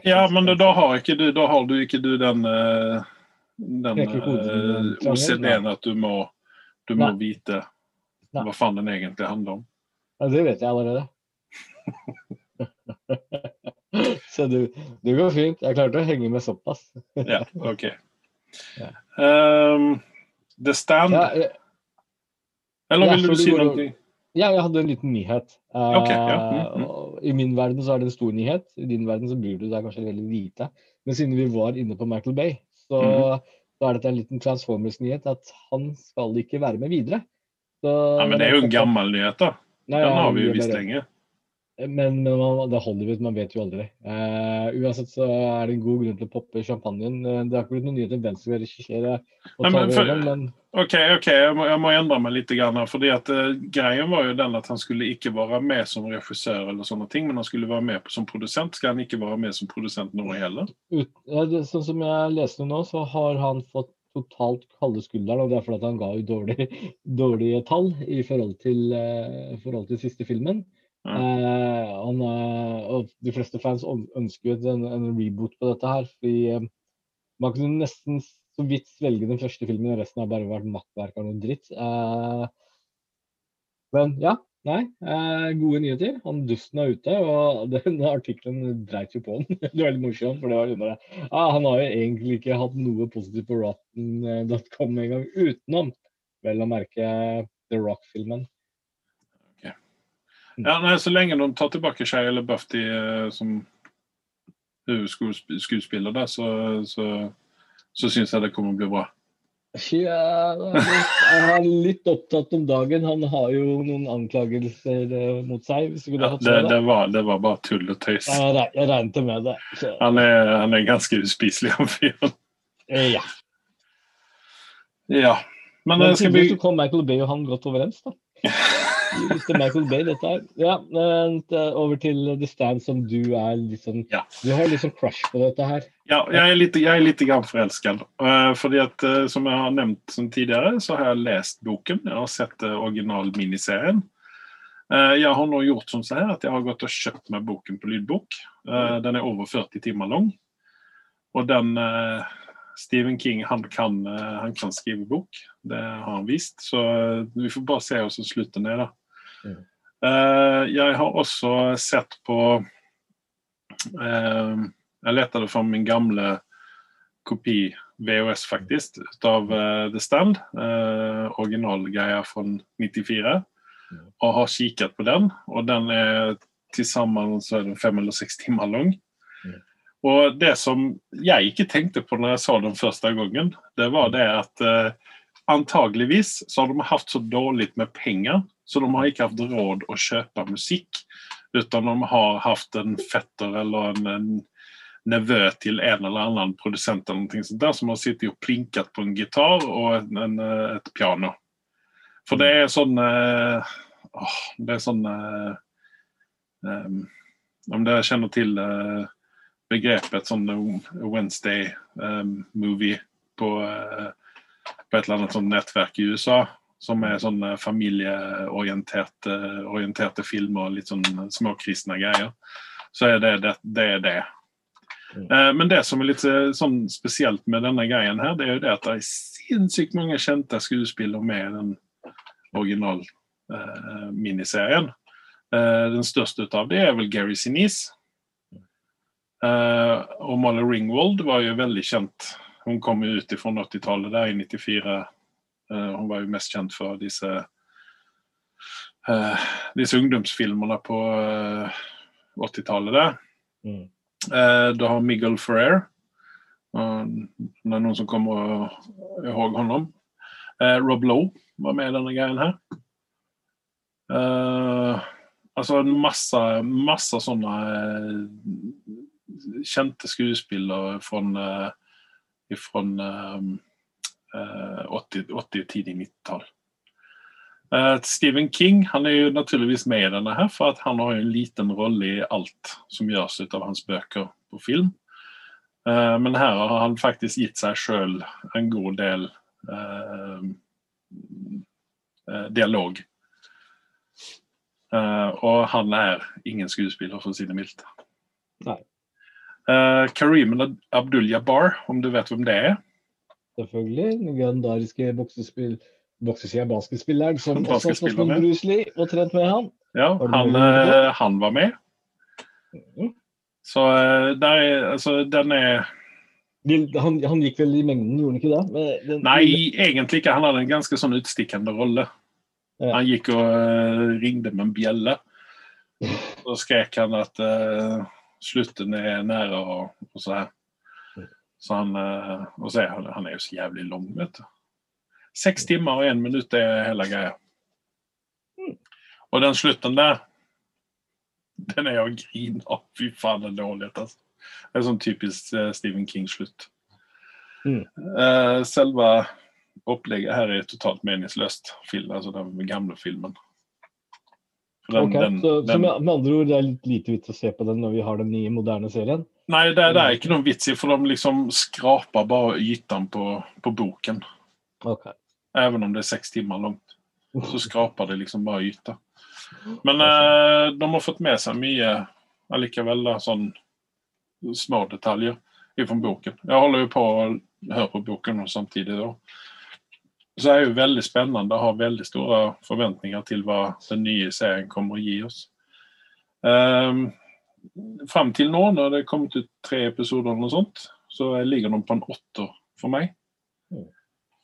Ja, men da, har ikke du, da har du ikke du den, uh, den uh, OCD-en at du må, du må vite hva faen den egentlig handler om.
Ja, det vet jeg allerede. Så du, det går fint. Jeg klarte å henge med såpass.
ja, OK. Um, The Stand ja, Eller vil du si noe?
Ja, jeg hadde en liten nyhet.
Okay, ja. mm, mm.
I min verden så er det en stor nyhet. I din verden så blir du der kanskje veldig lite. Men siden vi var inne på Michael Bay, så, mm. så er dette en liten Transformers-nyhet at han skal ikke være med videre.
Så, ja, men det er jo en gammel nyhet, da. Den har vi jo visst lenge.
Men, men man, det holder ut, man vet jo aldri. Uh, uansett så er det en god grunn til å poppe champagnen. Uh, det har ikke blitt noen nyhet om hvem som regissere.
OK, ok, jeg må, jeg må, endre meg litt. Grann, fordi at uh, Greien var jo den at han skulle ikke være med som regissør, eller sånne ting, men han skulle være med som produsent. Skal han ikke være med som produsent nå heller?
Ut, ja, det, sånn som jeg leste nå, så har han fått totalt kalde skulderen, og det er fordi han ga ut dårlige, dårlige tall i forhold til, uh, forhold til siste filmen. Mm. Uh, han, uh, og de fleste fans ønsker en, en, reboot på dette her. fordi Man kunne nesten så vidt svelge den første filmen, og resten har bare vært makkverk av noe dritt. men ja, Nei, eh, gode nyheter. Han dusten er ute, og den artikkelen dreit jo på han. det var veldig morsomt, for det var under det. Ah, han har jo egentlig ikke hatt noe positivt på rotten.com engang, utenom vel å merke The Rock-filmen.
Okay. Ja, nei, Så lenge de tar tilbake Shia eller Buffy eh, som skuespiller, da, så, så, så syns jeg det kommer å bli bra.
Ja, jeg er litt opptatt om dagen. Han har jo noen anklagelser eh, mot seg.
Ja, det, det, var, det, var, bare tull og tøys.
Jeg, jeg regnet med det.
Han er, han er, ganske uspiselig, han fyren.
Eh, ja.
ja. Men,
Men skal vi... kom Michael Bay og han godt overens, da. Mr. Michael Bay, dette her. Ja, over til The Stand, som du er sånn ja. Du har sånn crush på dette her.
Ja, jeg er litt, jeg er litt grann forelsket. Uh, fordi at, uh, som jeg har nevnt som tidligere, så har jeg lest boken. Jeg har sett uh, original-miniserien. Jeg har nå gjort som sånn at jeg har gått og kjøpt meg boken på lydbok. den er over 40 timer lang. Og den Stephen King han kan, han kan, skrive bok. Det har han vist. Så vi får bare se hvordan slutten er. da. Mm. jeg har også sett på jeg lette for min gamle kopi VHS, faktisk, av uh, The Stand. Originalgreia fra 94. Og har kikket på den. Og den er til sammen så den fem eller seks timer lang. Og det som jeg ikke tenkte på når jeg så den første gangen, det var det at antageligvis så har de hatt så dårlig med penger, så de har ikke hatt råd å kjøpe musikk. Utan de har hatt en fetter eller en, en nevø til en eller annen produsent eller noe sånt der, som har sittet og plinket på en gitar og en, en, et piano. For det er sånn uh, Det sånn uh, um, Om dere kjenner til uh, begrepet sånn Wednesday-movie på, på et eller annet sånn nettverk i USA som er sånn familieorienterte orienterte filmer og litt sånn småkristne greier, så er det det. det, er det. Mm. Eh, men det som er litt eh, sånn spesielt med denne greien her, det er jo det at det er sinnssykt mange kjente skuespillere med i den original eh, miniserien. Eh, den største av det er vel Gary Sinise. Eh, og Molly Ringwald var jo veldig kjent. Hun kom jo ut fra 80-tallet der i 94 Eh, hun var jo mest kjent for disse uh, disse ungdomsfilmene på uh, eh, 80-tallet der. Mm. Uh, du har Miguel Ferrer. det er noen som kommer ihåg ham. Rob Lowe var med i denne greien her. altså masse, masse sånne kjente skuespillere fra, fra 80, 80 tidlig 90-tall. Uh, Stephen King han er jo naturligvis med i denne, her, for at han har en liten rolle i alt som gjøres ut av hans bøker på film. Uh, men her har han faktisk gitt seg sjøl en god del uh, dialog. og han er ingen skuespiller, for å si det mildt.
Nei.
Kareem Abdul-Jabbar, om du vet hvem det er?
selvfølgelig. Den legendariske boksespill, basketspilleren som også har slåss med Bruce Lee og trent med han.
Ja, han, uh, han, var med. Mm. Så uh, der, altså, den er
han, han, gikk vel i mengden, gjorde han ikke det?
Den, Nei, egentlig ikke. Han hadde en ganske sånn utstikkende rolle. Ja. Han gikk og uh, ringte med en bjelle. Så skrek han at uh, slutten er nære, og, og så her. Så han, eh, og så er han, han er jo så jævlig lang, vet du. Seks timer og én minutt er hele greia. Og den slutten der, den er å grine av. Fy faen, det er dårlig. Altså. Det er sånn typisk uh, Stephen King-slutt. Mm. Selve opplegget her er totalt meningsløst, film, altså den gamle filmen.
Den, okay, den, så, den, så med, med, andre ord, det er litt lite vits å se på den når vi har den nye, moderne serien?
Nei, det, det er ikke noen vits i, for de liksom skraper bare ytan på, på boken.
Okay.
Even om det er seks timer langt, så skraper det liksom bare yta. Men eh, de har fått med seg mye allikevel, da, sånn små detaljer fra boken. Jeg holder jo på å høre på boken samtidig. da. Så er det jo veldig spennende og har veldig store forventninger til hva den nye serien kommer å gi oss. Um, Fram til nå, når det er kommet ut tre episoder, eller noe sånt, så ligger de på en åtter for meg. Mm.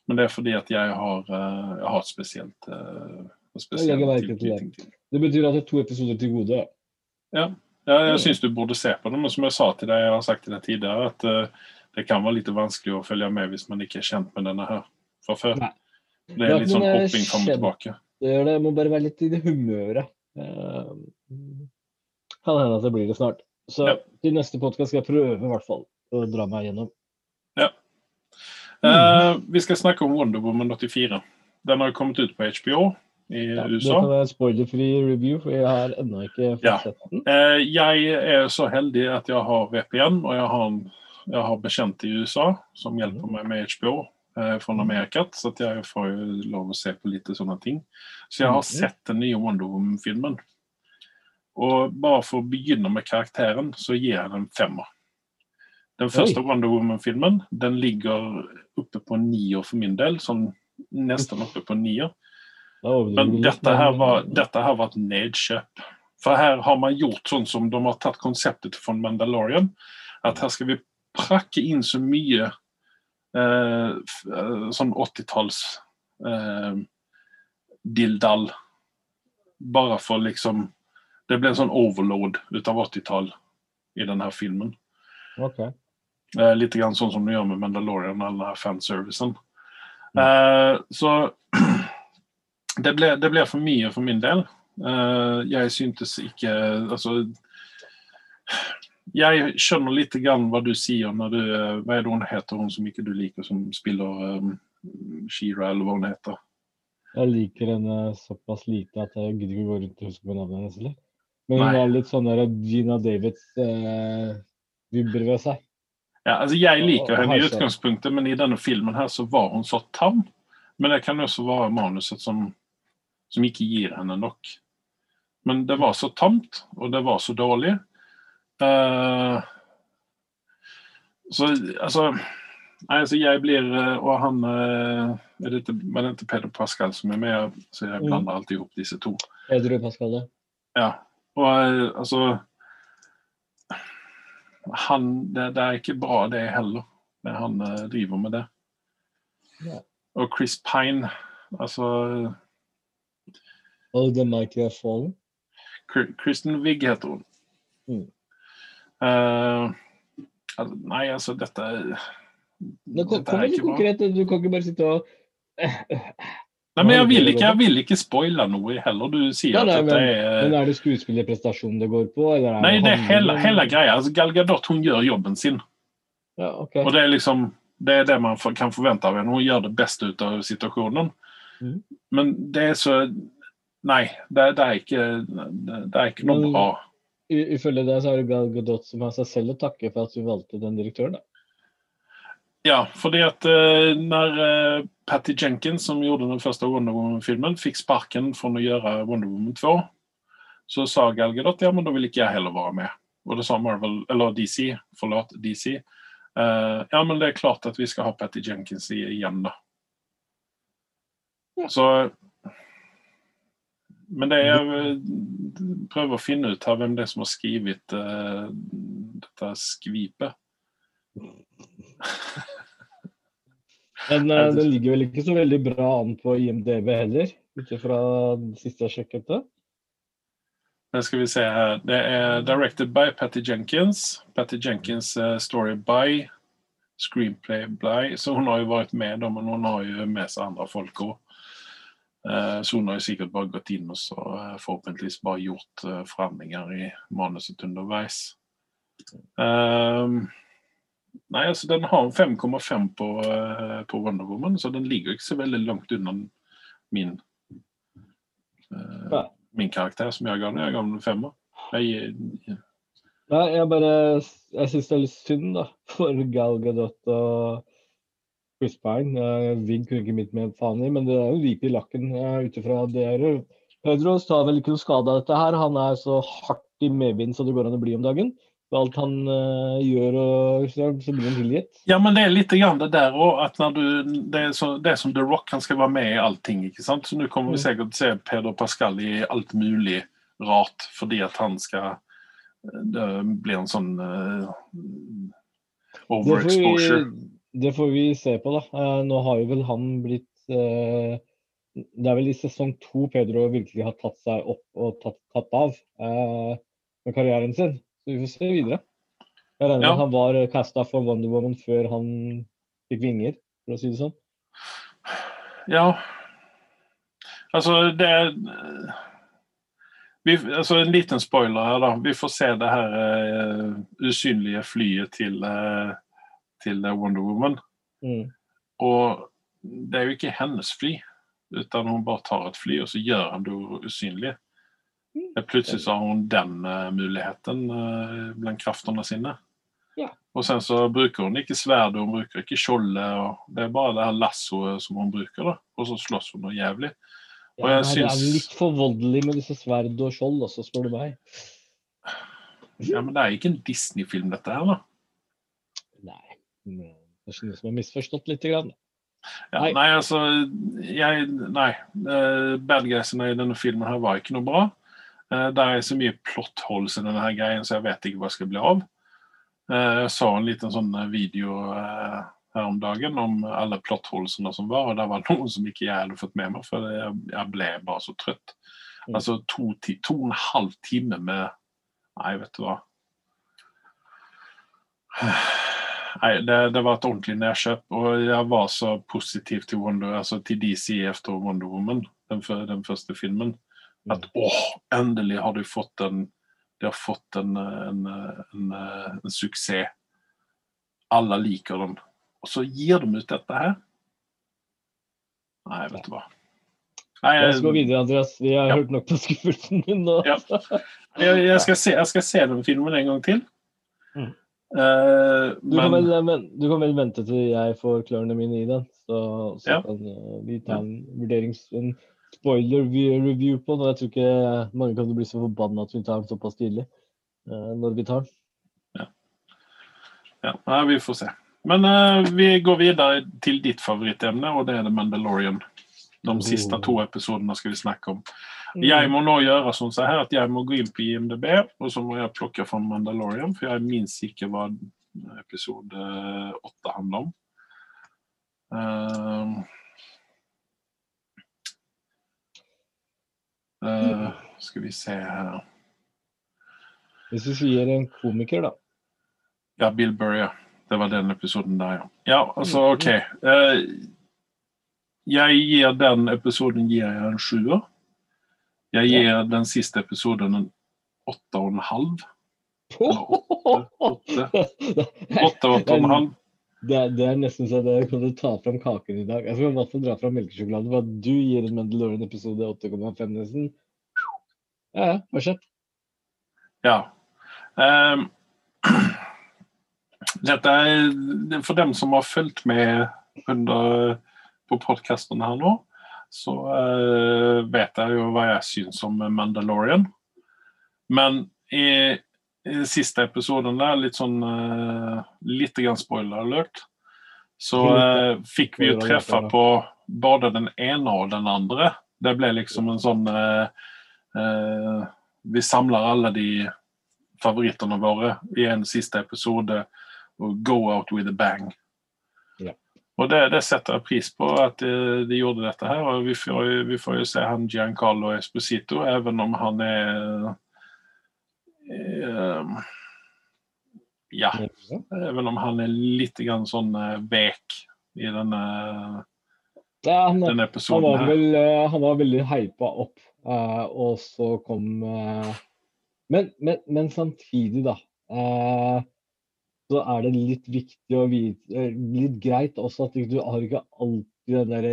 Men det er fordi at jeg har, uh, jeg har et spesielt, uh, spesielt
til, til, til. Det betyr at det er to episoder til gode?
Ja. ja jeg mm. syns du burde se på det. Men som jeg sa til deg, jeg har sagt til deg tidligere, at uh, det kan være litt vanskelig å følge med hvis man ikke er kjent med denne her fra før. Nei. Det er litt sånn hopping fram og tilbake.
Det gjør det. Jeg må bare være litt i det humøret. Uh, kan hende at det blir det snart. Så ja. til neste podkast skal jeg prøve i hvert fall å dra meg gjennom.
Ja. Mm. Uh, vi skal snakke om Wonder Woman 84. Den har kommet ut på HBO i ja, USA.
Det kan være spoilerfri review, for jeg har ennå ikke fått ja. sett den.
Uh, jeg er så heldig at jeg har VPN, og jeg har, jeg har bekjent i USA som hjelper meg med HBO eh, fra Amerika, så jeg får ju lov att se på litt sånne ting. Så jeg har mm. sett den nye Wonder Woman-filmen. Og bare for å begynne med karakteren, så gir jeg den femmer. Den første Oi. Wonder Woman-filmen den ligger oppe på nier for min del. Sånn nesten oppe på nier. Men dette her, var, dette her var et nedkjøp. For her har man gjort sånn som de har tatt konseptet fra Mandalorian. At her skal vi prakke inn så mye sånn 80-talls eh, dildall. Bare for liksom Det ble en sånn overload ut av 80-tall i denne filmen.
Okay.
Eh, litt grann sånn som du gjør med Mandalorian og denne fanservicen. Mm. Eh, så det ble, det ble, for mye for min del. Eh, jeg syntes ikke Altså jeg skjønner litt grann hva du sier når du eh, Hva er det hun heter, hun som ikke du liker, som spiller um, Sheera, eller hva hun heter?
Jeg liker henne såpass lite at jeg gidder ikke gå rundt og huske på navnet hennes. eller? Men hun har litt sånn der Gina Davids-vibber ved seg.
Ja, altså Jeg liker
Og- og
henne i utgangspunktet, men i denne filmen her så var hun så tam. Men det kan også være manuset som, som ikke gir henne nok. Men det var så tamt, og det var så dårlig. Eh, så altså Nei, altså jeg blir eh, Og han eh, er det ikke, Var det ikke Peder Pascal som er med? Så jeg
Mm.
blander alltid opp disse to.
Pedro Pascal, ja.
Ja. Og altså han, det, det er ikke bra, det heller. Det han driver med det.
Ja.
Og Chris Pine Altså
Oh, The Mighty Have Fallen.
Kristen Wiig heter hun.
Mm.
Altså, nei, altså, dette
Nå kom,
dette
litt konkret. Du kan ikke bare sitte og
Nei, men jeg vil ikke, jeg vil ikke spoile noe heller. Du sier
Nei, nei,
at dette
men-
er
Men er det skuespillerprestasjonen det går på? Eller er
Nei, det er hele, hele greia. Altså, Gal Gadot hun gjør jobben sin.
Ja, okay.
Og det er liksom det er det man kan forvente av henne. Hun gjør det beste ut av situasjonen.
Mm.
Men det er så Nei, det, det, er, ikke, det, det er ikke noe bra.
I- Ifølge deg så er det Gal Gadot som har seg selv å takke for at hun valgte den direktøren. da.
Ja, fordi at uh, når uh, Patty Jenkins, som gjorde den første Wonder Woman-filmen, fikk sparken for å gjøre Wonder Woman 2, så sa Gal Gadot ja, men da vil ikke jeg heller være med. Og det sa Marvel, eller DC, forlåt, DC. Uh, ja, men det er klart at vi skal ha Patty Jenkins igjen, da.
Ja.
Så Men det jeg eh, prøver å finne ut her hvem det er som har skrevet uh, dette skvipet.
Men
Ja,
eh,
det-
den ligger vel ikke så veldig bra an på IMDb heller, ikke fra siste jeg sjekket. det.
Det skal vi se her. Det er directed by Patty Jenkins. Patty Jenkins eh, story by screenplay by. Så hun har jo vært med men hun har jo med seg andre folk också. Eh, hon har sikkert bare gått inn og så forhåpentligvis bare gjort forandringer i manuset underveis. Um, nei, altså den har 5,5 på, eh, på Wonder Woman, så den ligger ikke så veldig langt unna min
uh,
min karakter som jeg ga den. Jeg ga den en femma. Jeg,
Nei, jeg bare Jeg syns det er litt synd, da, for Gal Gadot og Pine. Uh, Vig kunne ikke mitt med faen i, men det er jo ripe i lakken uh, ut ifra det. Pedros tar vel ikke noe skade av dette her. Han er så hardt i medvind som det går an å bli om dagen. med alt han uh, gjør, og så, så blir han tilgitt.
Ja, men det er litt grann det der òg, at när du, det er så, det er som The Rock, han skal være med i allting, ikke sant? Så nå kommer vi
sikkert
til å se Peder Pascal i alt mulig rart fordi at han skal det blir en sånn uh, overexposure.
Det får vi se på, da. Eh, nå har jo vel han blitt eh, Det er vel i sesong to Pedro virkelig har tatt seg opp og tatt, tatt av eh, med karrieren sin. Så vi får se videre. Jeg regner med
Ja.
han var casta for Wonder Woman før han fikk vinger, for å si det sånn.
Ja. Altså, det... Vi, altså en liten spoiler her, da. Vi får se det her uh, usynlige flyet til eh, till eh, Wonder Woman.
Mm.
Og det er jo ikke hennes fly, utan hun bare tar et fly, og så gjør han det usynlig.
Mm.
Plutselig så har hun den uh, muligheten uh, blant kraftene sine.
Ja.
Og sen så bruker hun ikke sverd, hun bruker ikke skjoldet. og Det er bare det her lassoet som hun bruker, da. Og så slåss hun noe jævlig.
Ja, det er litt for voldelig med disse sverd og skjold også, spør du meg.
Ja, Men det er ikke en Disney-film, dette her, da.
Det er som har misforstått litt. grann.
Ja,
Nei.
nei. altså jeg, Nei. Uh, bad guysene i denne filmen her var ikke noe bra. Uh, det er så mye plot holes i denne her greien, så jeg vet ikke hva jeg skal bli av. Eh, jeg så en liten sånn video eh, her om dagen om alle plot holesene som var, og det var noen som ikke jeg hadde fått med meg, for jeg, jeg ble bare så trøtt.
Mm.
Altså to, ti, to og en halv time med Nei, vet du hva. Nei, det, det var et ordentlig nedkjøp, og jeg var så positiv til, Wonder, altså til DC etter Wonder Woman, den, den første filmen. At åh, endelig har du fått en de har fått en, en, en, en suksess. Alle liker den. Og så gir de ut dette her. Nei, vet du hva. Nei,
jeg skal gå videre, Andreas. Vi har
Ja.
hørt nok på skuffelsen din nå.
Ja. jeg, jeg, skal se, jeg skal se den filmen en gang til.
Mm.
Eh,
Du, kan vel, men, du kan vel vente til jeg får klørne mine i den, så, så
Ja.
kan eh, vi ta en vurderings... En spoiler-review på den. Jeg tror ikke mange kan bli så forbanna at vi tar den såpass tidlig. uh, når vi tar den.
ja, nei, vi får se. Men uh, vi går videre til ditt favorittemne, og det er The Mandalorian. De siste to episodene skal vi snakke om. Jeg må nå gjøre sånn så her at jeg må gå inn på IMDb, og så må jeg plukke fra Mandalorian, for jeg minnes ikke hva episode åtte handler om. Ehm. uh, skal vi se her
Hvis vi sier en komiker, da.
Ja, Bill Burry. Det var den episoden der, ja. Ja, altså, OK. Eh, jeg gir den episoden gir jeg en sjuer. Jeg gir den siste episoden en åtte og en halv. Åtte. Og en halv.
Det, er- det er nesten så jeg kan ta fram kaken i dag. Jeg skal i hvert fall dra fram melkesjokolade. For at du gir en Mandalorian-episode 8,5 nesten. Ja, ja, fortsett.
Ja. Um, dette det er for dem som har fulgt med under, på podkasten her nå, så uh, vet jeg jo hva jeg syns om Mandalorian. Men i, i siste episoden der, litt sånn uh, Litt grann spoiler alert, så uh, fikk vi jo treffe på både den ene og den andre. Det ble liksom en sånn eh, eh, Vi samler alle de favorittene våre i en siste episode og go out with a bang. Og det, det setter jeg pris på, at de, de gjorde dette her. og Vi får, vi får jo se han Giancarlo Esposito, even om han er eh, Ja, even om han er litt grann sånn eh, vek i denne,
Ja, han,
denne
han,
episoden
var
her.
vel, eh, han var veldig hypa opp, uh, og så kom uh, men, men, men samtidig, da. eh, så er det litt viktig å vite eh, Litt greit også at du har ikke alltid den der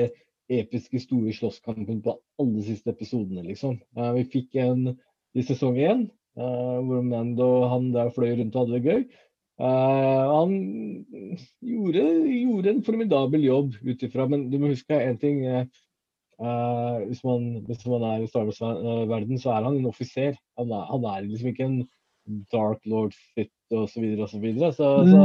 episke, store slåsskampen på alle siste episodene, liksom. Eh, vi fikk en i sesong én, eh, hvor Mando han der fløy rundt og hadde det gøy. Han gjorde, gjorde en formidabel jobb ut ifra, men du må huske én ting. eh, hvis, man, hvis man er i Star Wars-verden, så er han en offiser. Han han er liksom ikke en Dark Lord Fit osv. Så, videre, og så, videre. så, så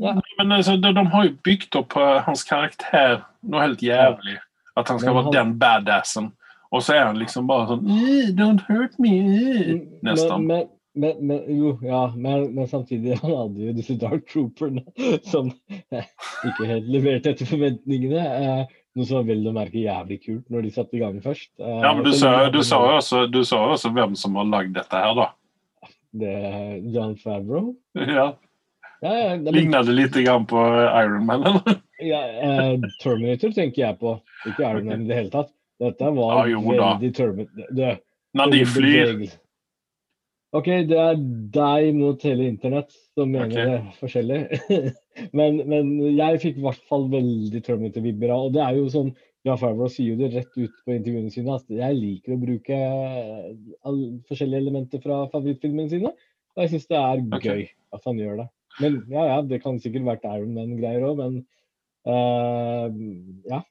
Ja.
Men altså, de, de har jo bygd opp uh, hans karakter noe helt jævlig. At han skal
Men
være
han-
den badassen. Og så er han liksom bare sånn "Eh, Don't hurt me. eh." Nesten.
Men, men, men, jo, ja, men, men samtidig han hadde jo disse Dark Trooperne som eh, ikke helt leverte etter forventningene. Eh, noe som var vel å merke jævlig kult når de satte i gang først. Eh,
Ja, men du sa, jo også, også hvem som har lagd dette her, da.
Det er John Favreau.
Ja.
Ja, ja, det-
Ligner det litt grann på Iron Man, eller?
Ja, eh, Terminator tenker jeg på, ikke Iron Man i det hele tatt. Dette var
Ja, jo
veldig Terminator. Det,
Når de flyr.
OK, det er deg mot hele internett som mener
okay.
det forskjellig. men, men jeg fikk i hvert fall veldig Terminator-vibber av Og det er jo sånn Ja, Favreau sier jo det rett ut på intervjuene sine at jeg liker å bruke all, forskjellige elementer fra favorittfilmene sine. Og jeg syns det er
gøy
gøy at han gjør det. Men ja, ja, det kan sikkert vært Iron Man-greier òg, men uh, ja.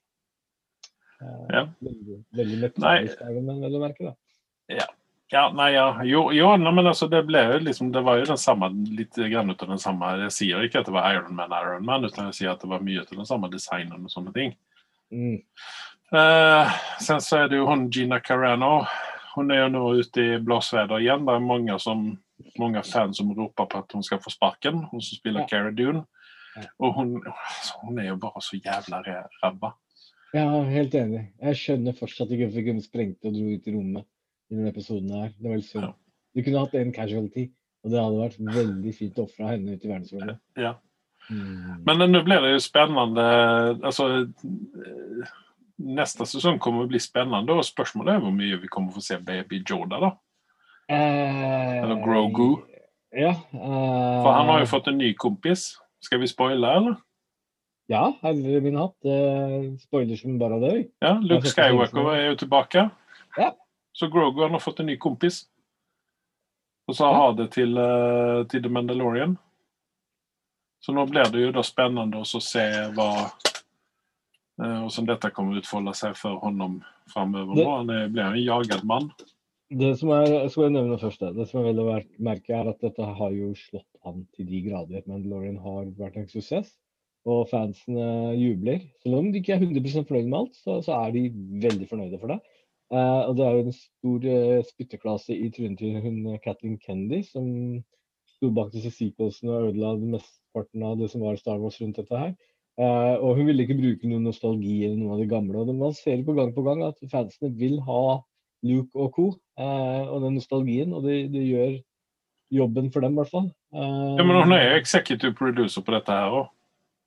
Uh,
Ja.
Veldig, veldig. Iron Man, vel å merke. da.
Ja, nei, ja. Jo, jo nei, men altså, det ble jo liksom Det var jo den samme, litt grann ut av den samme Jeg sier ikke at det var Iron Man, Iron Man, utan jeg sier at det var mye av den samme designen og sånne ting.
Mm.
Eh, sen så er det jo hun Gina Carano. Hun er jo nå ute i blåsväder igjen. Det er mange, som, mange fans som roper på at hun skal få sparken. Hun som spiller
Ja.
Cara Dune.
Ja.
Altså, hun er jo bare så jævla rabba.
Ja, helt enig. Jeg skjønner fortsatt ikke hvorfor hun sprengte og dro ut i rommet i denne episoden her. Det var synd.
Ja.
Du kunne hatt en casualty, og det hadde vært veldig fint å ofre henne ut i verdensrommet.
Ja.
Mm.
Men nu blir det jo spennende. Eh, neste sesong kommer å bli spennende, og spørsmålet er hvor mye vi kommer få se Baby Joda. da.
Eh,
Eller Grogu.
Ja. eh,
For han har jo fått en ny kompis. Skal vi spoile, eller?
Ja, herre min hatt. Eh, spoiler som bare det.
Ja, Luke Skywalker er jo tilbake.
Ja.
Så Grogu han har fått en ny kompis. Og så
Ja.
ha det til, eh, til The Mandalorian. Så nå blir det jo da spennende å se hva eh, hvordan dette kommer utfolde seg for honom framover. Han blir en jaget mann.
Det som er, skal jeg nevne først, det, det som er veldig verdt merke, er at dette har jo slått an til de grader. Mandalorian har vært en suksess, og fansene jubler. Selv om de ikke er 100 fornøyd med alt, så, så er de veldig fornøyde for det. Eh, og det er jo en stor eh, spytteklasse i trynet til hun eh, Kathleen Kennedy, som sto bak disse sequelsene og ødela mesteparten av det som var Star Wars rundt dette her. Uh, og hun ville ikke bruke noe nostalgi eller noe av det gamle. og Man ser på gang på gang at fansene vil ha Luke og co. Uh, og den nostalgien, og det, det gjør jobben for dem, i hvert fall. Uh,
Ja, men hun er jo executive producer på dette her òg.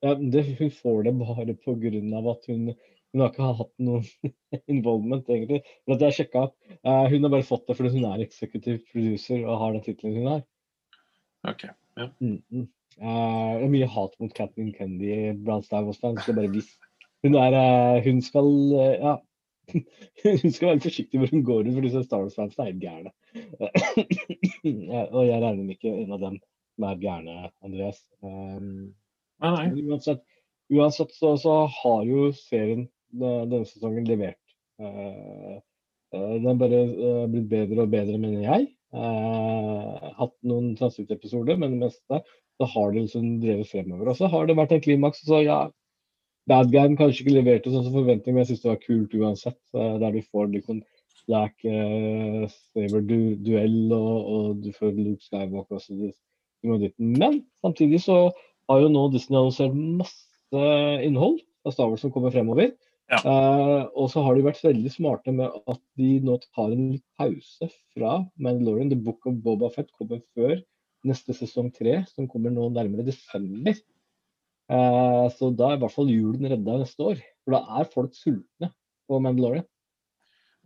ja, det, hun får det bare pga. at hun hun har ikke hatt noen involvement, egentlig. For at jeg sjekka, eh, Hun har bare fått det fordi hun er executive producer og har den tittelen hun har.
Ok.
Mm, mm. Uh, det er mye hat mot Kathleen Kendy blant Star Wars-fans. det er bare. Hun, er, eh, hun skal uh, ja, hun skal være forsiktig hvor hun går ut, for disse Star Wars-fans er helt gærne. Og jeg regner med ikke en av dem som er gærne, Andreas. Um,
Nei, nei.
uansett, uansett så, så har jo serien denne sesongen levert. Den har bare blitt bedre og bedre, mener jeg. Eh, hatt noen transittepisoder, men det meste så har det liksom drevet fremover. Og så har det vært en klimaks. Så ja, Bad Guy kanskje ikke leverte sånn som forventning, men jeg syns det var kult uansett. der du får liksom Black eh, Saver-duell, og, og du får Luke Skywalker og så videre. men samtidig så har jo nå Disney annonsert masse innhold av Star Wars som kommer fremover.
Ja.
Uh, og så har de vært veldig smarte med at de nå tar en pause fra Mandalorian. The Book of Boba Fett kommer før neste sesong tre, som kommer nå nærmere desember. Uh, så da er i hvert fall julen redda neste år. For da er folk sultne på Mandalorian.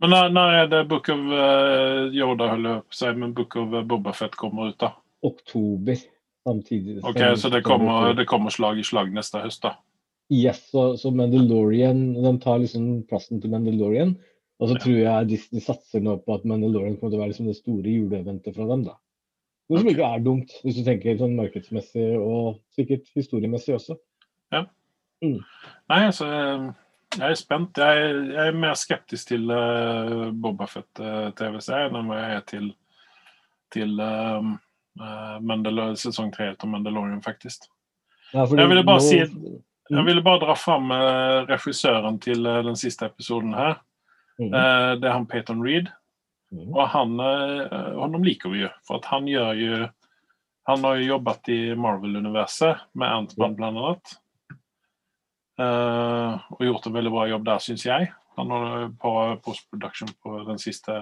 Men når, når er det Book of uh, Yoda, holder på seg, men Book of Boba Fett kommer ut, da?
Oktober samtidig.
Ok, Så det kommer, det kommer slag i slag neste høst, da?
Yes, så, så Mandalorian De tar liksom plassen til Mandalorian. Og så
Ja.
tror jeg Disney satser nå på at Mandalorian kommer til å være liksom det store juleeventet fra dem. da. Noe som ikke er dumt, hvis du tenker sånn markedsmessig og sikkert historiemessig også. Ja.
Nei, altså eh, Jeg er spent. Jeg, jeg er mer skeptisk til uh, Boba Fett-TV-serien enn hva jeg er til, til um, uh, sesong tre av Mandalorian, faktisk.
Ja,
Jeg ville bare
nå-
si- Jeg ville bare dra fram uh, regissøren til uh, den siste episoden her.
Mm.
Uh, det er han Peyton Reed.
Mm.
Og han, honom liker vi jo, for at han gjør jo Han har jo jobbet i Marvel-universet med Ant-Man blant annet. Og gjort en veldig bra jobb der, syns jeg. Han har på postproduction på den siste,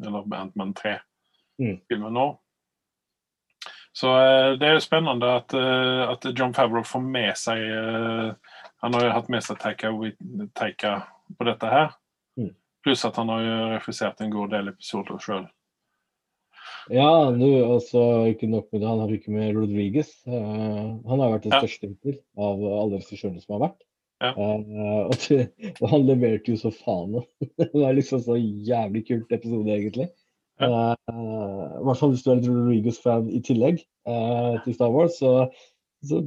eller Ant-Man 3-filmen
Mm.
nå. Så uh, det er jo spennende at, uh, at John Favreau får med seg uh, Han har jo hatt med seg Taika, Taika på dette her.
Mm.
Pluss at han har jo refusert en god del episoder sjøl.
Ja, du, altså, ikke nok med det, han har ikke med Rodriguez. Uh, han har vært den
Ja.
største hittil av alle regissørene som har vært.
Ja.
Uh, og, det, og han leverte jo så faen. det var liksom så jævlig kult episode, egentlig. Eh, I hvert fall hvis du er en Rodriguez-fan i tillegg eh, til Star Wars, så, så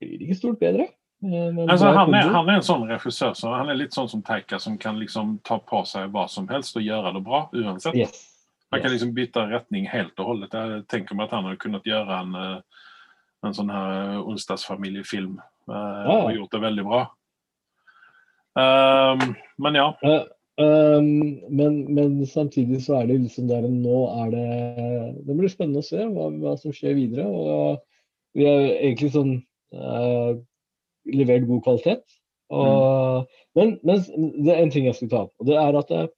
blir det ikke stort bedre. Eh, men
Altså, han, er, han er en sånn regissør så han er litt sånn som Teika, som kan liksom ta på seg hva som helst og gjøre det bra uansett.
Yes.
Han kan liksom bytte retning helt og holdet. Jeg tenker meg at han hadde kunnet gjøre en, eh, en sånn her onsdagsfamiliefilm eh,
Ja.
og gjort det veldig bra. Um, men ja.
Eh, ehm, men, men samtidig så er det liksom der Nå er det Det blir spennende å se hva, hva som skjer videre. Og vi har egentlig sånn uh, levert god kvalitet. Og, Men, men det er en ting jeg skulle ta opp. Og det er at jeg,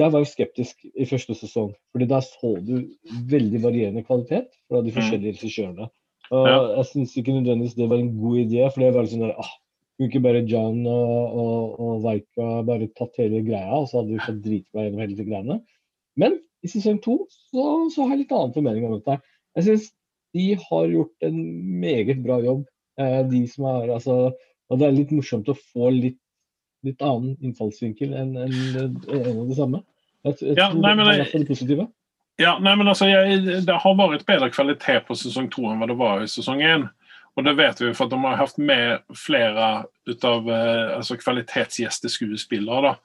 jeg var jo skeptisk i første sesong. fordi der så du veldig varierende kvalitet fra de forskjellige regissørene. Og
Ja.
jeg syns ikke nødvendigvis det var en god idé. for det var liksom der, ah, kunne ikke bare John og, og, og Vaika bare tatt hele greia, og så hadde vi fått dritbra gjennom hele greiene. Men i sesong to så, så har jeg litt annen formening om dette. Jeg syns de har gjort en meget bra jobb. Eh, de som har, altså, og det er litt morsomt å få litt, litt annen innfallsvinkel enn en, en av det samme. Jeg, jeg
Ja,
tror
nei, men
det er det positive.
Ja, nei, men altså, jeg, Det har vært bedre kvalitet på sesong to enn hva det var i sesong én. Og det vet vi for at de har hatt med flere av eh, altså kvalitetsgjesteskuespillere. da.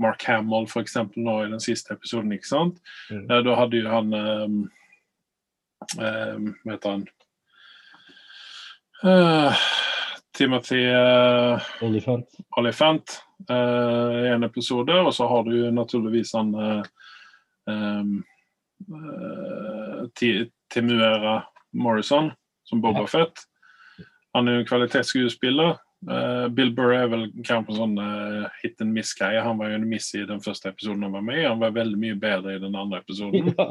Mark Hamill for eksempel, nå i den siste episoden. ikke sant?
Mm.
Eh, da hadde jo han um, um, Hva heter han? Uh, Timothy uh,
Olifant.
Olifant uh, i en episode, og så har du naturligvis han uh, um, eh, Timuera Morrison som Boba. Fett. Han er jo en kvalitetsskuespiller. Uh, Bill Burr er vel kanskje på sånn uh, hit and miss-greie. Han var jo en miss i den første episoden han var med i. Han var veldig mye bedre i den andre episoden.
Ja,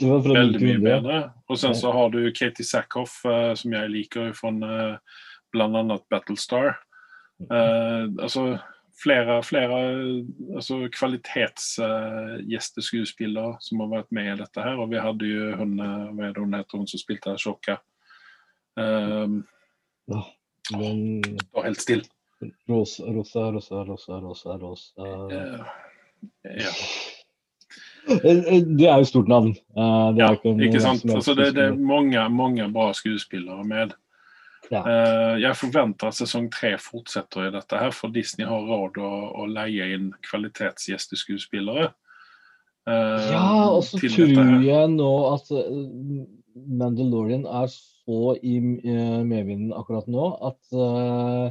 det var fra
Veldig mye bedre. Og sen så har du Katie Sackhoff, uh, som jeg liker fra uh, bl.a. Battlestar. Altså flere, flere altså kvalitetsgjesteskuespillere som har vært med i dette her. Og vi hadde jo hun, hva er det hun heter, hun som spilte Sjokka. Um,
Ja, Den
var helt stille.
rosa, rosa, rosa, rosa, rosa, rosa.
Uh, ja.
Eh, Det er jo stort navn. Eh, Det er
ja,
ikke,
ikke sant? Altså, det, det er mange, mange bra skuespillere med.
Ja.
Eh, jeg forventer at sesong tre fortsetter i dette, her, for Disney har råd å, å leie inn kvalitetsgjesteskuespillere. eh,
Ja, og så tror jeg nå at eh, Mandalorian er så i eh, medvinden akkurat nå at uh,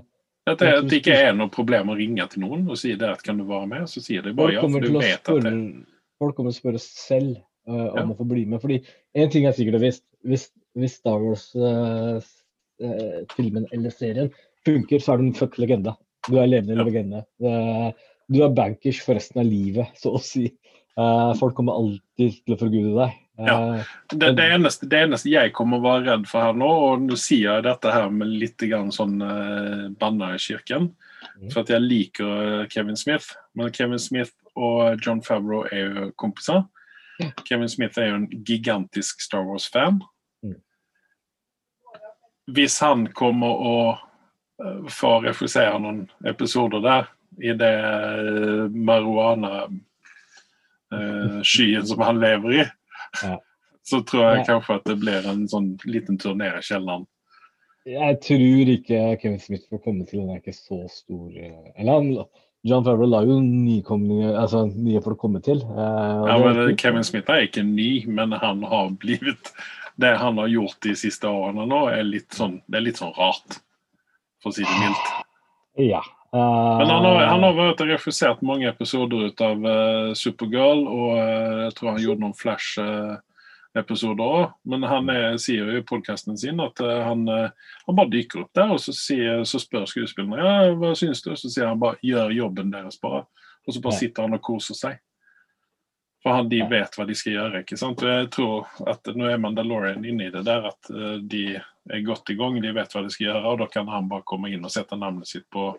At det, at det ikke er noe problem å ringe til noen og si det at kan du være med, så sier de bare ja, for du
vet
vet at det
Folk kommer til å spørre selv uh, om
Ja.
å få bli med. Fordi en ting er sikkert og visst. Hvis, hvis Star Wars-filmen eller serien funker, så er du en fuck legende. Du er levende
Ja.
legende. Uh, du er bankers for resten av livet, så å si. Folk kommer alltid til å forgude deg. Eh,
Ja. det, det, eneste, det eneste jeg kommer å være redd for her nå, og nå sier jeg dette her med litt grann sånn uh, banna i kirken,
Mhm.
for at jeg liker eh, Kevin Smith. Men Kevin Smith og John Favreau er jo kompiser.
Ja.
Kevin Smith er jo en gigantisk Star Wars-fan.
Mm.
Hvis han kommer eh, få refusere noen episoder der, i det marihuana-skyen som han lever i,
Ja.
så tror jeg kanskje at det blir en sånn liten tur ned i kjelleren.
Jeg tror ikke Kevin Smith får komme til. Han er ikke så stor. eh, Eller han, John Favreau la jo altså nye for å komme til. eh,
Ja, men. Kevin Smith er ikke ny, men han har blitt Det han har gjort de siste årene nå, er litt sånn, det er litt sånn rart, for å si det mildt.
Ja. Eh,
Men han har, han har vært og regissert mange episoder ut av uh, Supergirl, og uh, jeg tror han gjorde noen Flash-episoder òg. Men han er, sier jo i podkasten sin at eh, han, eh, han bare dykker opp der, og så, sier, så spør skuespillerne ja, hva syns du, så sier han bare gjør jobben deres, bare. Og så bare sitter han og koser seg. For han, de vet hva de skal gjøre. ikke sant? Og jeg tror at Nå er Mandalorian inne i det der at eh, de er godt i gang, de vet hva de skal gjøre, og da kan han bare komme inn og sette navnet sitt på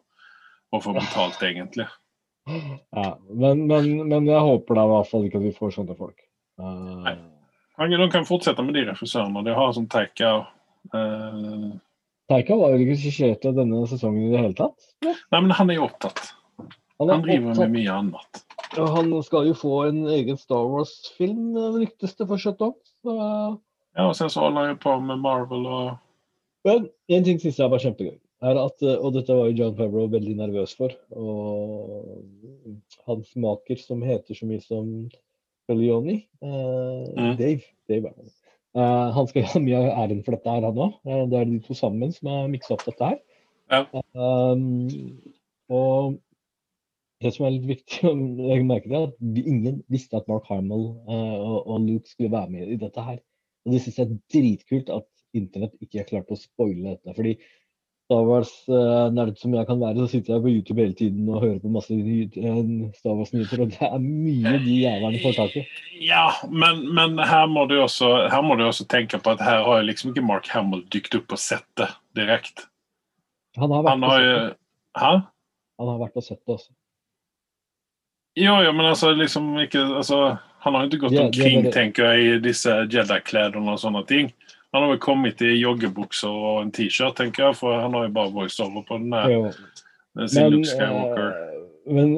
og få betalt, egentlig.
Ja, men, men, men jeg håper da i hvert fall ikke at vi får sånne folk. Uh...
Nei. Han- De kan fortsette med de regissørene. De har sånn Teika. Uh...
Teika var jo ikke regissert av denne sesongen i det hele tatt. Ja.
Nei, men han er jo opptatt.
er
Han driver
opptatt-
med mye annet.
Ja, Han skal jo få en egen Star Wars-film, eh, ryktes det fortsatt om. Så,
Ja, og sen så holder han jo på med Marvel og
Men en ting syns jeg var kjempegøy. Er at, eh, og dette var jo John Favreau veldig nervøs for. Og hans maker som heter så mye som Felioni, eh. Dave, Dave det. Eh, han skal ha mye av æren for dette her, han òg. det er de to sammen som har miksa opp dette her.
Ja.
Um, og det som er litt viktig å legge merke til, er at ingen visste at Mark Harmel eh, og, og Luke skulle være med i dette her. Og det syns jeg er dritkult at internett ikke har klart å spoile dette. fordi Star Wars-nerd som jeg kan være, så sitter jeg på YouTube hele tiden og hører på masse eh, Star Wars-nyheter, og det er mye de jævlene får tak i.
Ja, men, men her, må du også, her må du også tenke på at her har jo liksom ikke Mark Hamill dykt opp og sett det direkte.
Han har vært,
Han har
og, sett det.
Hæ?
han har vært og sett det også.
Jo, jo, men altså liksom ikke Altså Han har ikke gått omkring tenker jeg, i disse Jedi-klærne og sånne ting. Han har vel kommet i joggebukser og en T-shirt, tenker jeg, for han har jo bare voiceover på den der. Sin
Men,
Luke Skywalker.
eh, men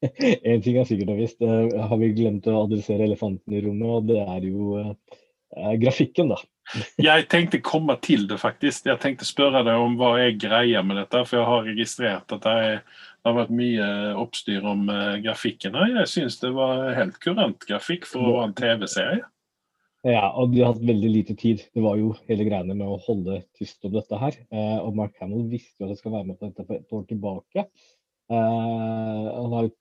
en ting er sikkert og visst, eh, har vi glemt å adressere elefanten i rommet, og det er jo eh, grafikken, da.
Jeg tenkte komme til det, faktisk. Jeg tenkte spørre deg om hva er greia med dette, for jeg har registrert at det, er, det har vært mye oppstyr om eh, grafikken her. Jeg syns det var helt kurant grafikk for å være en TV-serie.
Ja, og de har hatt veldig lite tid. Det var jo hele greiene med å holde tyst om dette her. Eh, og Mark Hamill visste jo at han skal være med på dette for et år tilbake. Eh, han har jo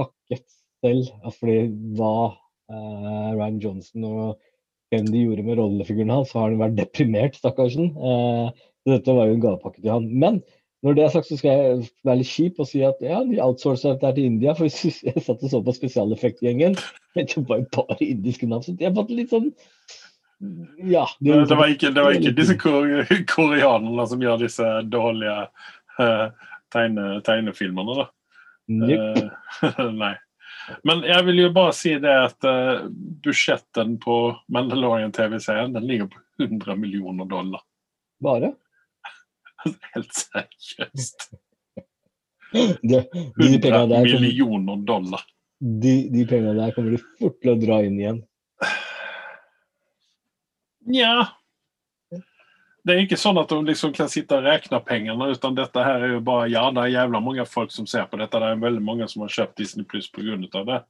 takket selv fordi hva eh, Ryan Johnson og Kennedy gjorde med rollefiguren hans, har han vært deprimert, stakkarsen. Så dette var jo en gavepakke til han. Men når det er sagt, så skal jeg være litt kjip og si at ja, de outsourca dette til India. For jeg satt og så på spesialeffektgjengen. men Det var bare indiske navn. Så jeg fått litt sånn Ja.
Det, det, var ikke, det var ikke disse kore, koreanerne som gjør disse dårlige uh, tegne, tegnefilmene, da. Eh, nei. Men jeg vil jo bare si det at uh, budsjetten på Mandalorian TV-serien den ligger på 100 millioner dollar.
Bare?
Helt seriøst.
Det, de
100
der, kommer-
millioner dollar.
de, de pengene der kommer du fort til å dra inn igjen.
Nja Det er ikke sånn at de liksom kan sitte og regne pengene, utan dette her er jo bare Ja, det er jævla mange folk som ser på dette. Det er veldig mange som har kjøpt Disney Pluss pga. det.
av det.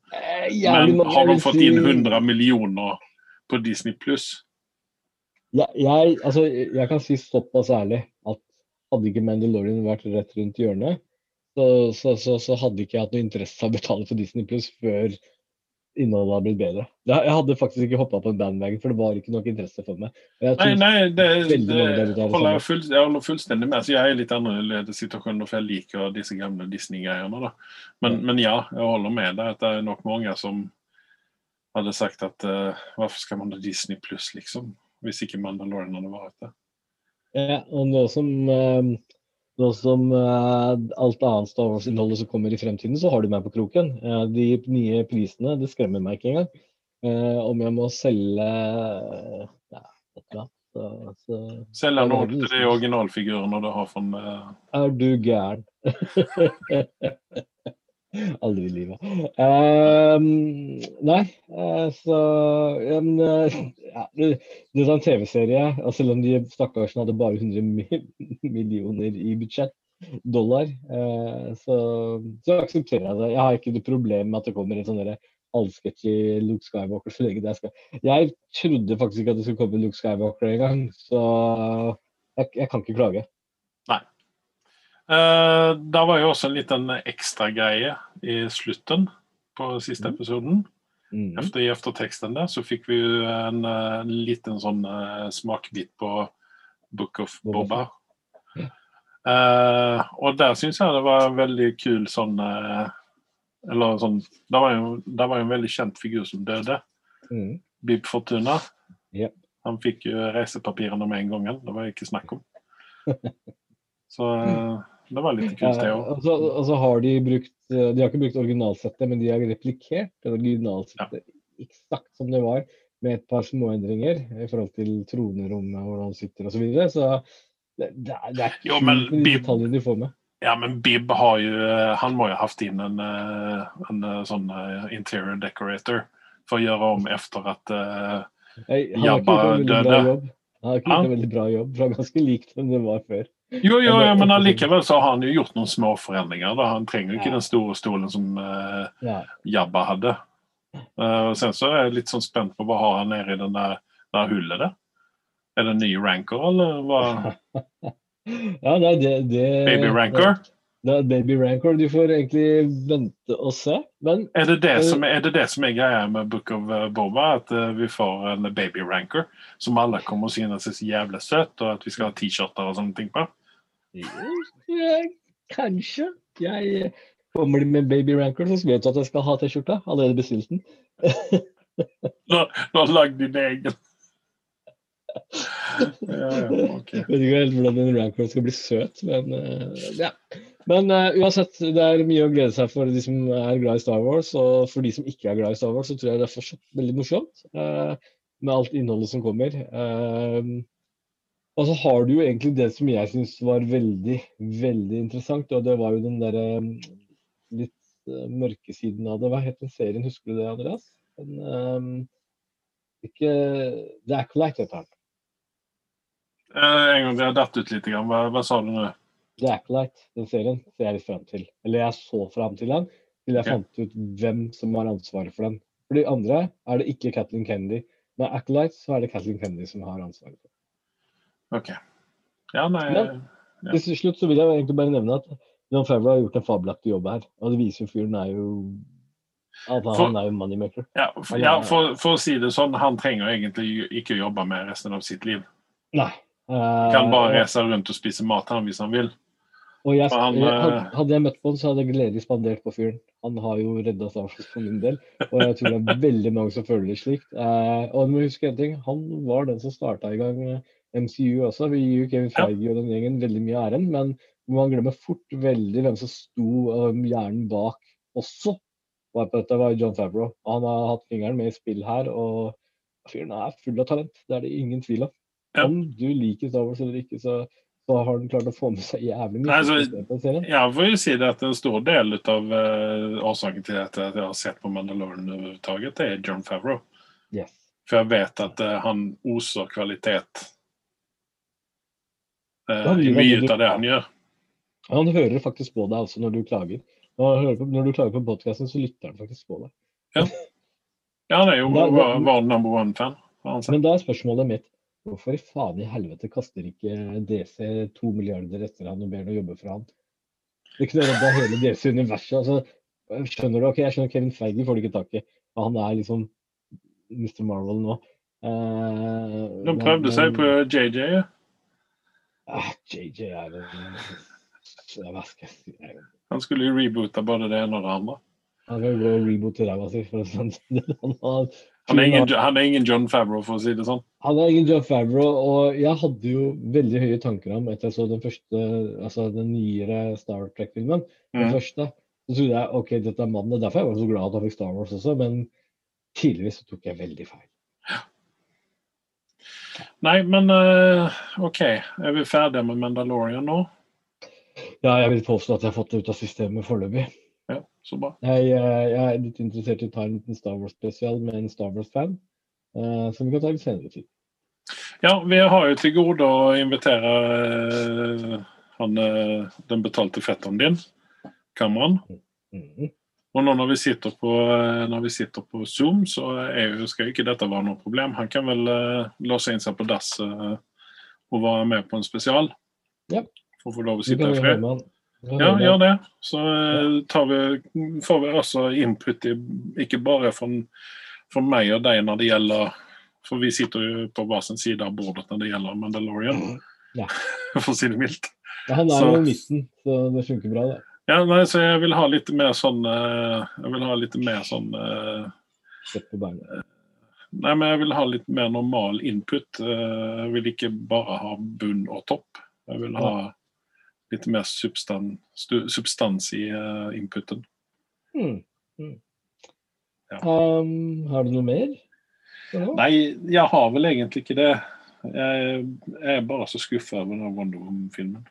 Men har de fått
si-
inn 100 millioner på Disney Pluss?
Ja, jeg, altså, jeg kan si såpass ærlig hadde ikke Mandalorian vært rett rundt hjørnet, så, så, så, så hadde ikke jeg hatt noe interesse av å betale for Disney Pluss før innholdet hadde blitt bedre. Jeg hadde faktisk ikke hoppa på en bandwagon, for det var ikke nok interesse for meg.
Nei, nei, det, holder jeg, full, jeg holder fullstendig med. Så jeg er litt annerledes situasjon, for jeg liker disse gamle Disney-greiene. Men, men ja, jeg holder med deg det er nok mange som hadde sagt at uh, hvorfor skal man ha Disney pluss, liksom? Hvis ikke Mandalorian hadde vært det.
Ja, og nå som, eh, nå som eh, alt annet Star Wars-innholdet som kommer i fremtiden, så har du meg på kroken. Eh, de nye prisene, det skremmer meg ikke engang. Eh, om jeg må selge ja, et eller annet, så, så
Selge noe til
du
de originalfigurene du har fra uh,
er du gæren. Aldri i livet. Um, nei, eh, så ja, men, eh, ja, det, er en TV-serie, og selv om de stakkarsene hadde bare 100 millioner i budsjett, dollar, eh, så, så aksepterer jeg det. Jeg har ikke noe problem med at det kommer en sånn derre Luke Skywalker så lenge det skal Jeg trodde faktisk ikke at det skulle komme Luke Skywalker engang, så jeg, jeg kan ikke klage.
Uh, det var jo også en liten ekstragreie i slutten på siste
Mhm.
episoden.
Mm.
Efter, I efterteksten der så fikk vi jo en uh, liten sånn uh, smakbit på Book of
Boba
Mm. Uh, og der syns jeg det var en veldig kul sånn eh, Eller sånn Det var jo det var jo en veldig kjent figur som døde.
Mm.
Bib Fortuna.
Yep.
Han fikk jo reisepapirene med en gang. Det var ikke snakk om. Så eh, det var litt kult, det
Ja,
òg.
og så og har de brukt eh, De har ikke brukt originalsettet, men de har replikert det originalsettet eksakt som det var, med et par småendringer i forhold til tronerommet Hvordan han sitter osv. Så, videre. så det, det er, det er
Jo, men
de detaljene de får med.
Ja, men Bib har jo eh, Han må jo ha hatt inn en, eh, en sånn interior decorator for å gjøre om etter at
har ikke
Jabba døde.
Han har ikke gjort en veldig bra jobb, for han er ganske likt den det var før.
Jo, jo,
Men det-
men allikevel så har han jo gjort noen små forandringer. Da. Han trenger jo ikke
Ja.
den store stolen som
uh,
Jabba hadde. Uh, og sen så er jeg litt sånn spent på hva har han nede i den der, der hullet der. Er det en ny ranker, eller hva?
ja, nei, det, det
Baby ranker?
Det er baby rancor. Du får egentlig vente og se. Men
Er det det som er, det det som er greia med Book of eh, Boba? At uh, vi får en baby ranker som alle kommer å synes er så jævlig søt, og at vi skal ha T-skjorter og sånne ting på?
Kanskje. Jeg kommer med baby ranker, så vet du at jeg skal ha T-skjorta. Allerede bestilt den.
Nå lagde de din egen. Ja, ja, ok.
Vet ikke helt hvordan en rancor skal bli søt, men uh, ja. Men uh, uansett, det er mye å glede seg for de som er glad i Star Wars. Og for de som ikke er glad i Star Wars, så tror jeg det er fortsatt veldig morsomt uh, med alt innholdet som kommer. Uh, og så har du jo egentlig det som jeg syns var veldig, veldig interessant, og det var jo den derre litt mørke siden av det. Hva het den serien, husker du det, Andreas? Den, um, ikke The Acolyte heter den.
en gang, det har datt ut litt. Hva, hva sa du nå?
The Acolyte, den serien, ser jeg litt fram til. Eller jeg så fram til den til jeg
okay.
fant ut hvem som har ansvaret for den. For de andre er det ikke Kathleen Kennedy. Med Acolyte så er det Kathleen Kennedy som har ansvaret. for
OK. Ja, nei
Men-
Ja.
Til slutt så vil jeg egentlig bare nevne at John Favreau har gjort en fabelaktig jobb her. Og det viser jo fyren er jo at han,
For-
han er jo moneymaker.
ja, for, ja for, for å si det sånn, han trenger egentlig ikke å jobbe med resten av sitt liv.
Nei.
Kan
Eh,
bare reise rundt og spise mat han hvis han vil.
Og jeg,
han,
jeg,
eh,
hadde, jeg møtt på han, så hadde jeg gledelig spandert på fyren. Han har jo redda Starfish for min del, og jeg tror det er veldig mange som føler det slikt. Eh, og du må huske en ting, han var den som starta i gang eh, MCU også. Vi gir jo Kevin
Ja.
Feige og den gjengen veldig mye æren, men man glemmer fort veldig hvem som sto um, hjernen bak også. Var på dette var John Favreau. Han har hatt fingeren med i spill her, og fyren er full av talent. Det er det ingen tvil om.
Ja.
Om du liker Star Wars eller ikke, så, så har han klart å få med seg jævlig mye.
Nei, så-
serien.
Jeg får jo si det at en stor del av uh, årsaken til at jeg har sett på Mandalorian overhodet, det er John Favreau.
Yes.
For jeg vet at uh, han oser kvalitet i mye
ut
av det han gjør.
Han hører faktisk på deg altså når du klager. Når, på, når du klager på podkasten, så lytter han faktisk på deg.
Ja, han er jo vår, number one-fan.
Men da er spørsmålet mitt hvorfor i faen i helvete kaster ikke DC to milliarder etter han og ber han å jobbe for han? Det kunne redda hele DC-universet. altså Skjønner du? ok, Jeg skjønner Kevin Feige får du ikke tak i. Han er liksom Mr. Marvel nå. Eh,
De
men-
prøvde seg på JJ.
Ah, JJ er det Hva skal jeg si?
Han skulle jo reboote både det ene og det andre.
Han kan gå reboot til ræva si. sånn. Han
er ingen, John Favreau, for å si det sånn.
Han er ingen John Favreau, og jeg hadde jo veldig høye tanker om etter jeg så den første, altså den nyere Star Trek-filmen. Den
Mm.
første. Så trodde jeg ok, dette er mannen. Derfor er jeg var så glad at han fikk Star Wars også, men tidligvis tok jeg veldig feil.
Nei, men uh, OK. Er vi ferdige med Mandalorian nå?
Ja, jeg vil påstå at jeg har fått det ut av systemet foreløpig.
Ja, så bra.
Jeg, eh, jeg er litt interessert i å ta en liten Star Wars-spesial med en Star Wars-fan, uh, som vi kan ta litt senere tid.
Ja, vi har jo til gode å invitere uh, han, den betalte fetteren din, Cameron.
Mhm.
Og nå når vi sitter på, eh, vi sitter på Zoom, så jo, skal jo ikke dette være noe problem. Han kan vel uh, låse inn seg på dass uh, og være med på en spesial.
Ja.
For å få lov å sitte i fred. Ja, gjør det. Så tar vi, får vi også input, i, ikke bare fra, fra meg og deg når det gjelder For vi sitter jo på hver sin side av bordet når det gjelder Mandalorian,
Ja.
for å si det mildt.
Ja, han er jo i midten, så det funker bra, det.
Ja, nei, så jeg vil ha litt mer sånn eh, Jeg vil ha litt mer sånn eh,
beina.
Nei, men jeg vil ha litt mer normal input. Eh, Jeg vil ikke bare ha bunn og topp. Jeg vil ha litt mer substans, substans i eh, inputen.
Mm. Hmm.
Ja.
Um, har du noe mer? nå?
Nei, jeg har vel egentlig ikke det. Jeg er bare så skuffa over den Wonder Woman-filmen.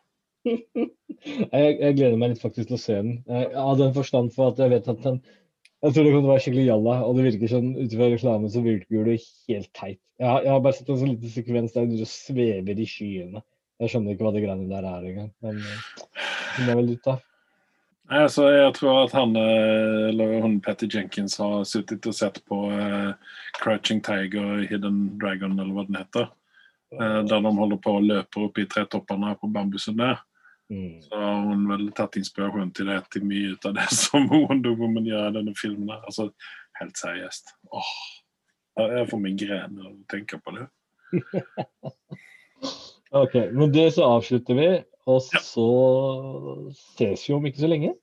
Jeg, jeg gleder meg litt faktisk til å se den. Eh, Av den forstand for at jeg vet at den Jeg tror det å være skikkelig jalla, og det virker sånn ut fra reklamen så virker det helt teit. Jeg jeg har bare sett en sånn liten sekvens der du svever i skyene. Jeg skjønner ikke hva det greiene der er engang. Men eh, det finner vel ut av.
Altså, jeg tror at han, eh, eller hun Patty Jenkins har sittet og sett på uh, Crouching Tiger, Hidden Dragon, eller hva den heter. Uh, der de holder på og løper opp i tretoppene på bambusen der.
Mm.
Så har hun vel tatt inspirasjon til det til mye av det som Wonder Woman gjør i denne filmen. Altså, helt seriøst. Åh, jeg får migrene av å tenke på det.
OK. men det så avslutter vi, og
Ja.
så ses vi om ikke så lenge.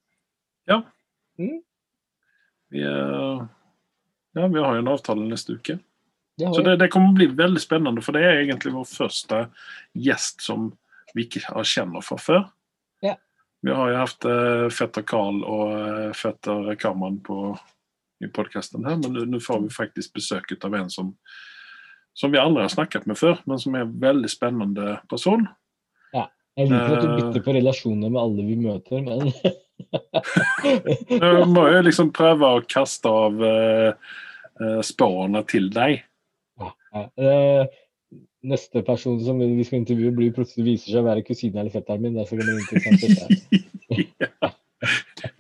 Vi, er, ja, vi har jo en avtale neste uke.
Det
Så det, det kommer bli veldig spennende, for det er egentlig vår første gjest som vi ikke kjenner fra før.
Ja.
Vi har jo hatt eh, fetter Karl og eh, fetter Karman på, i podkasten her, men nå får vi faktisk besøk av en som, som vi aldri har snakket med før, men som er en veldig spennende person. Ja.
Jeg liker at du
Eh.
bytter på relasjoner med alle vi møter, men
Du må jo liksom prøve å kaste av uh, sporene til deg.
Ja, ja. Neste person som vi skal intervjue, blir plutselig viser seg å være kusina eller fetteren min. Derfor blir det interessant
ja.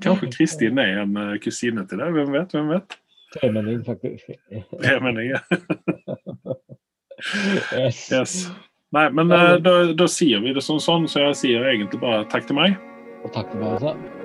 Kanskje Kristin er en eh, kusine til deg? Hvem vet? hvem vet?
Tremenning, faktisk.
Tremenninger.
Yes.
Yes. Nei, men eh, da, da sier vi det som sånn, så jeg sier egentlig bare takk til meg.
Og takk til meg også.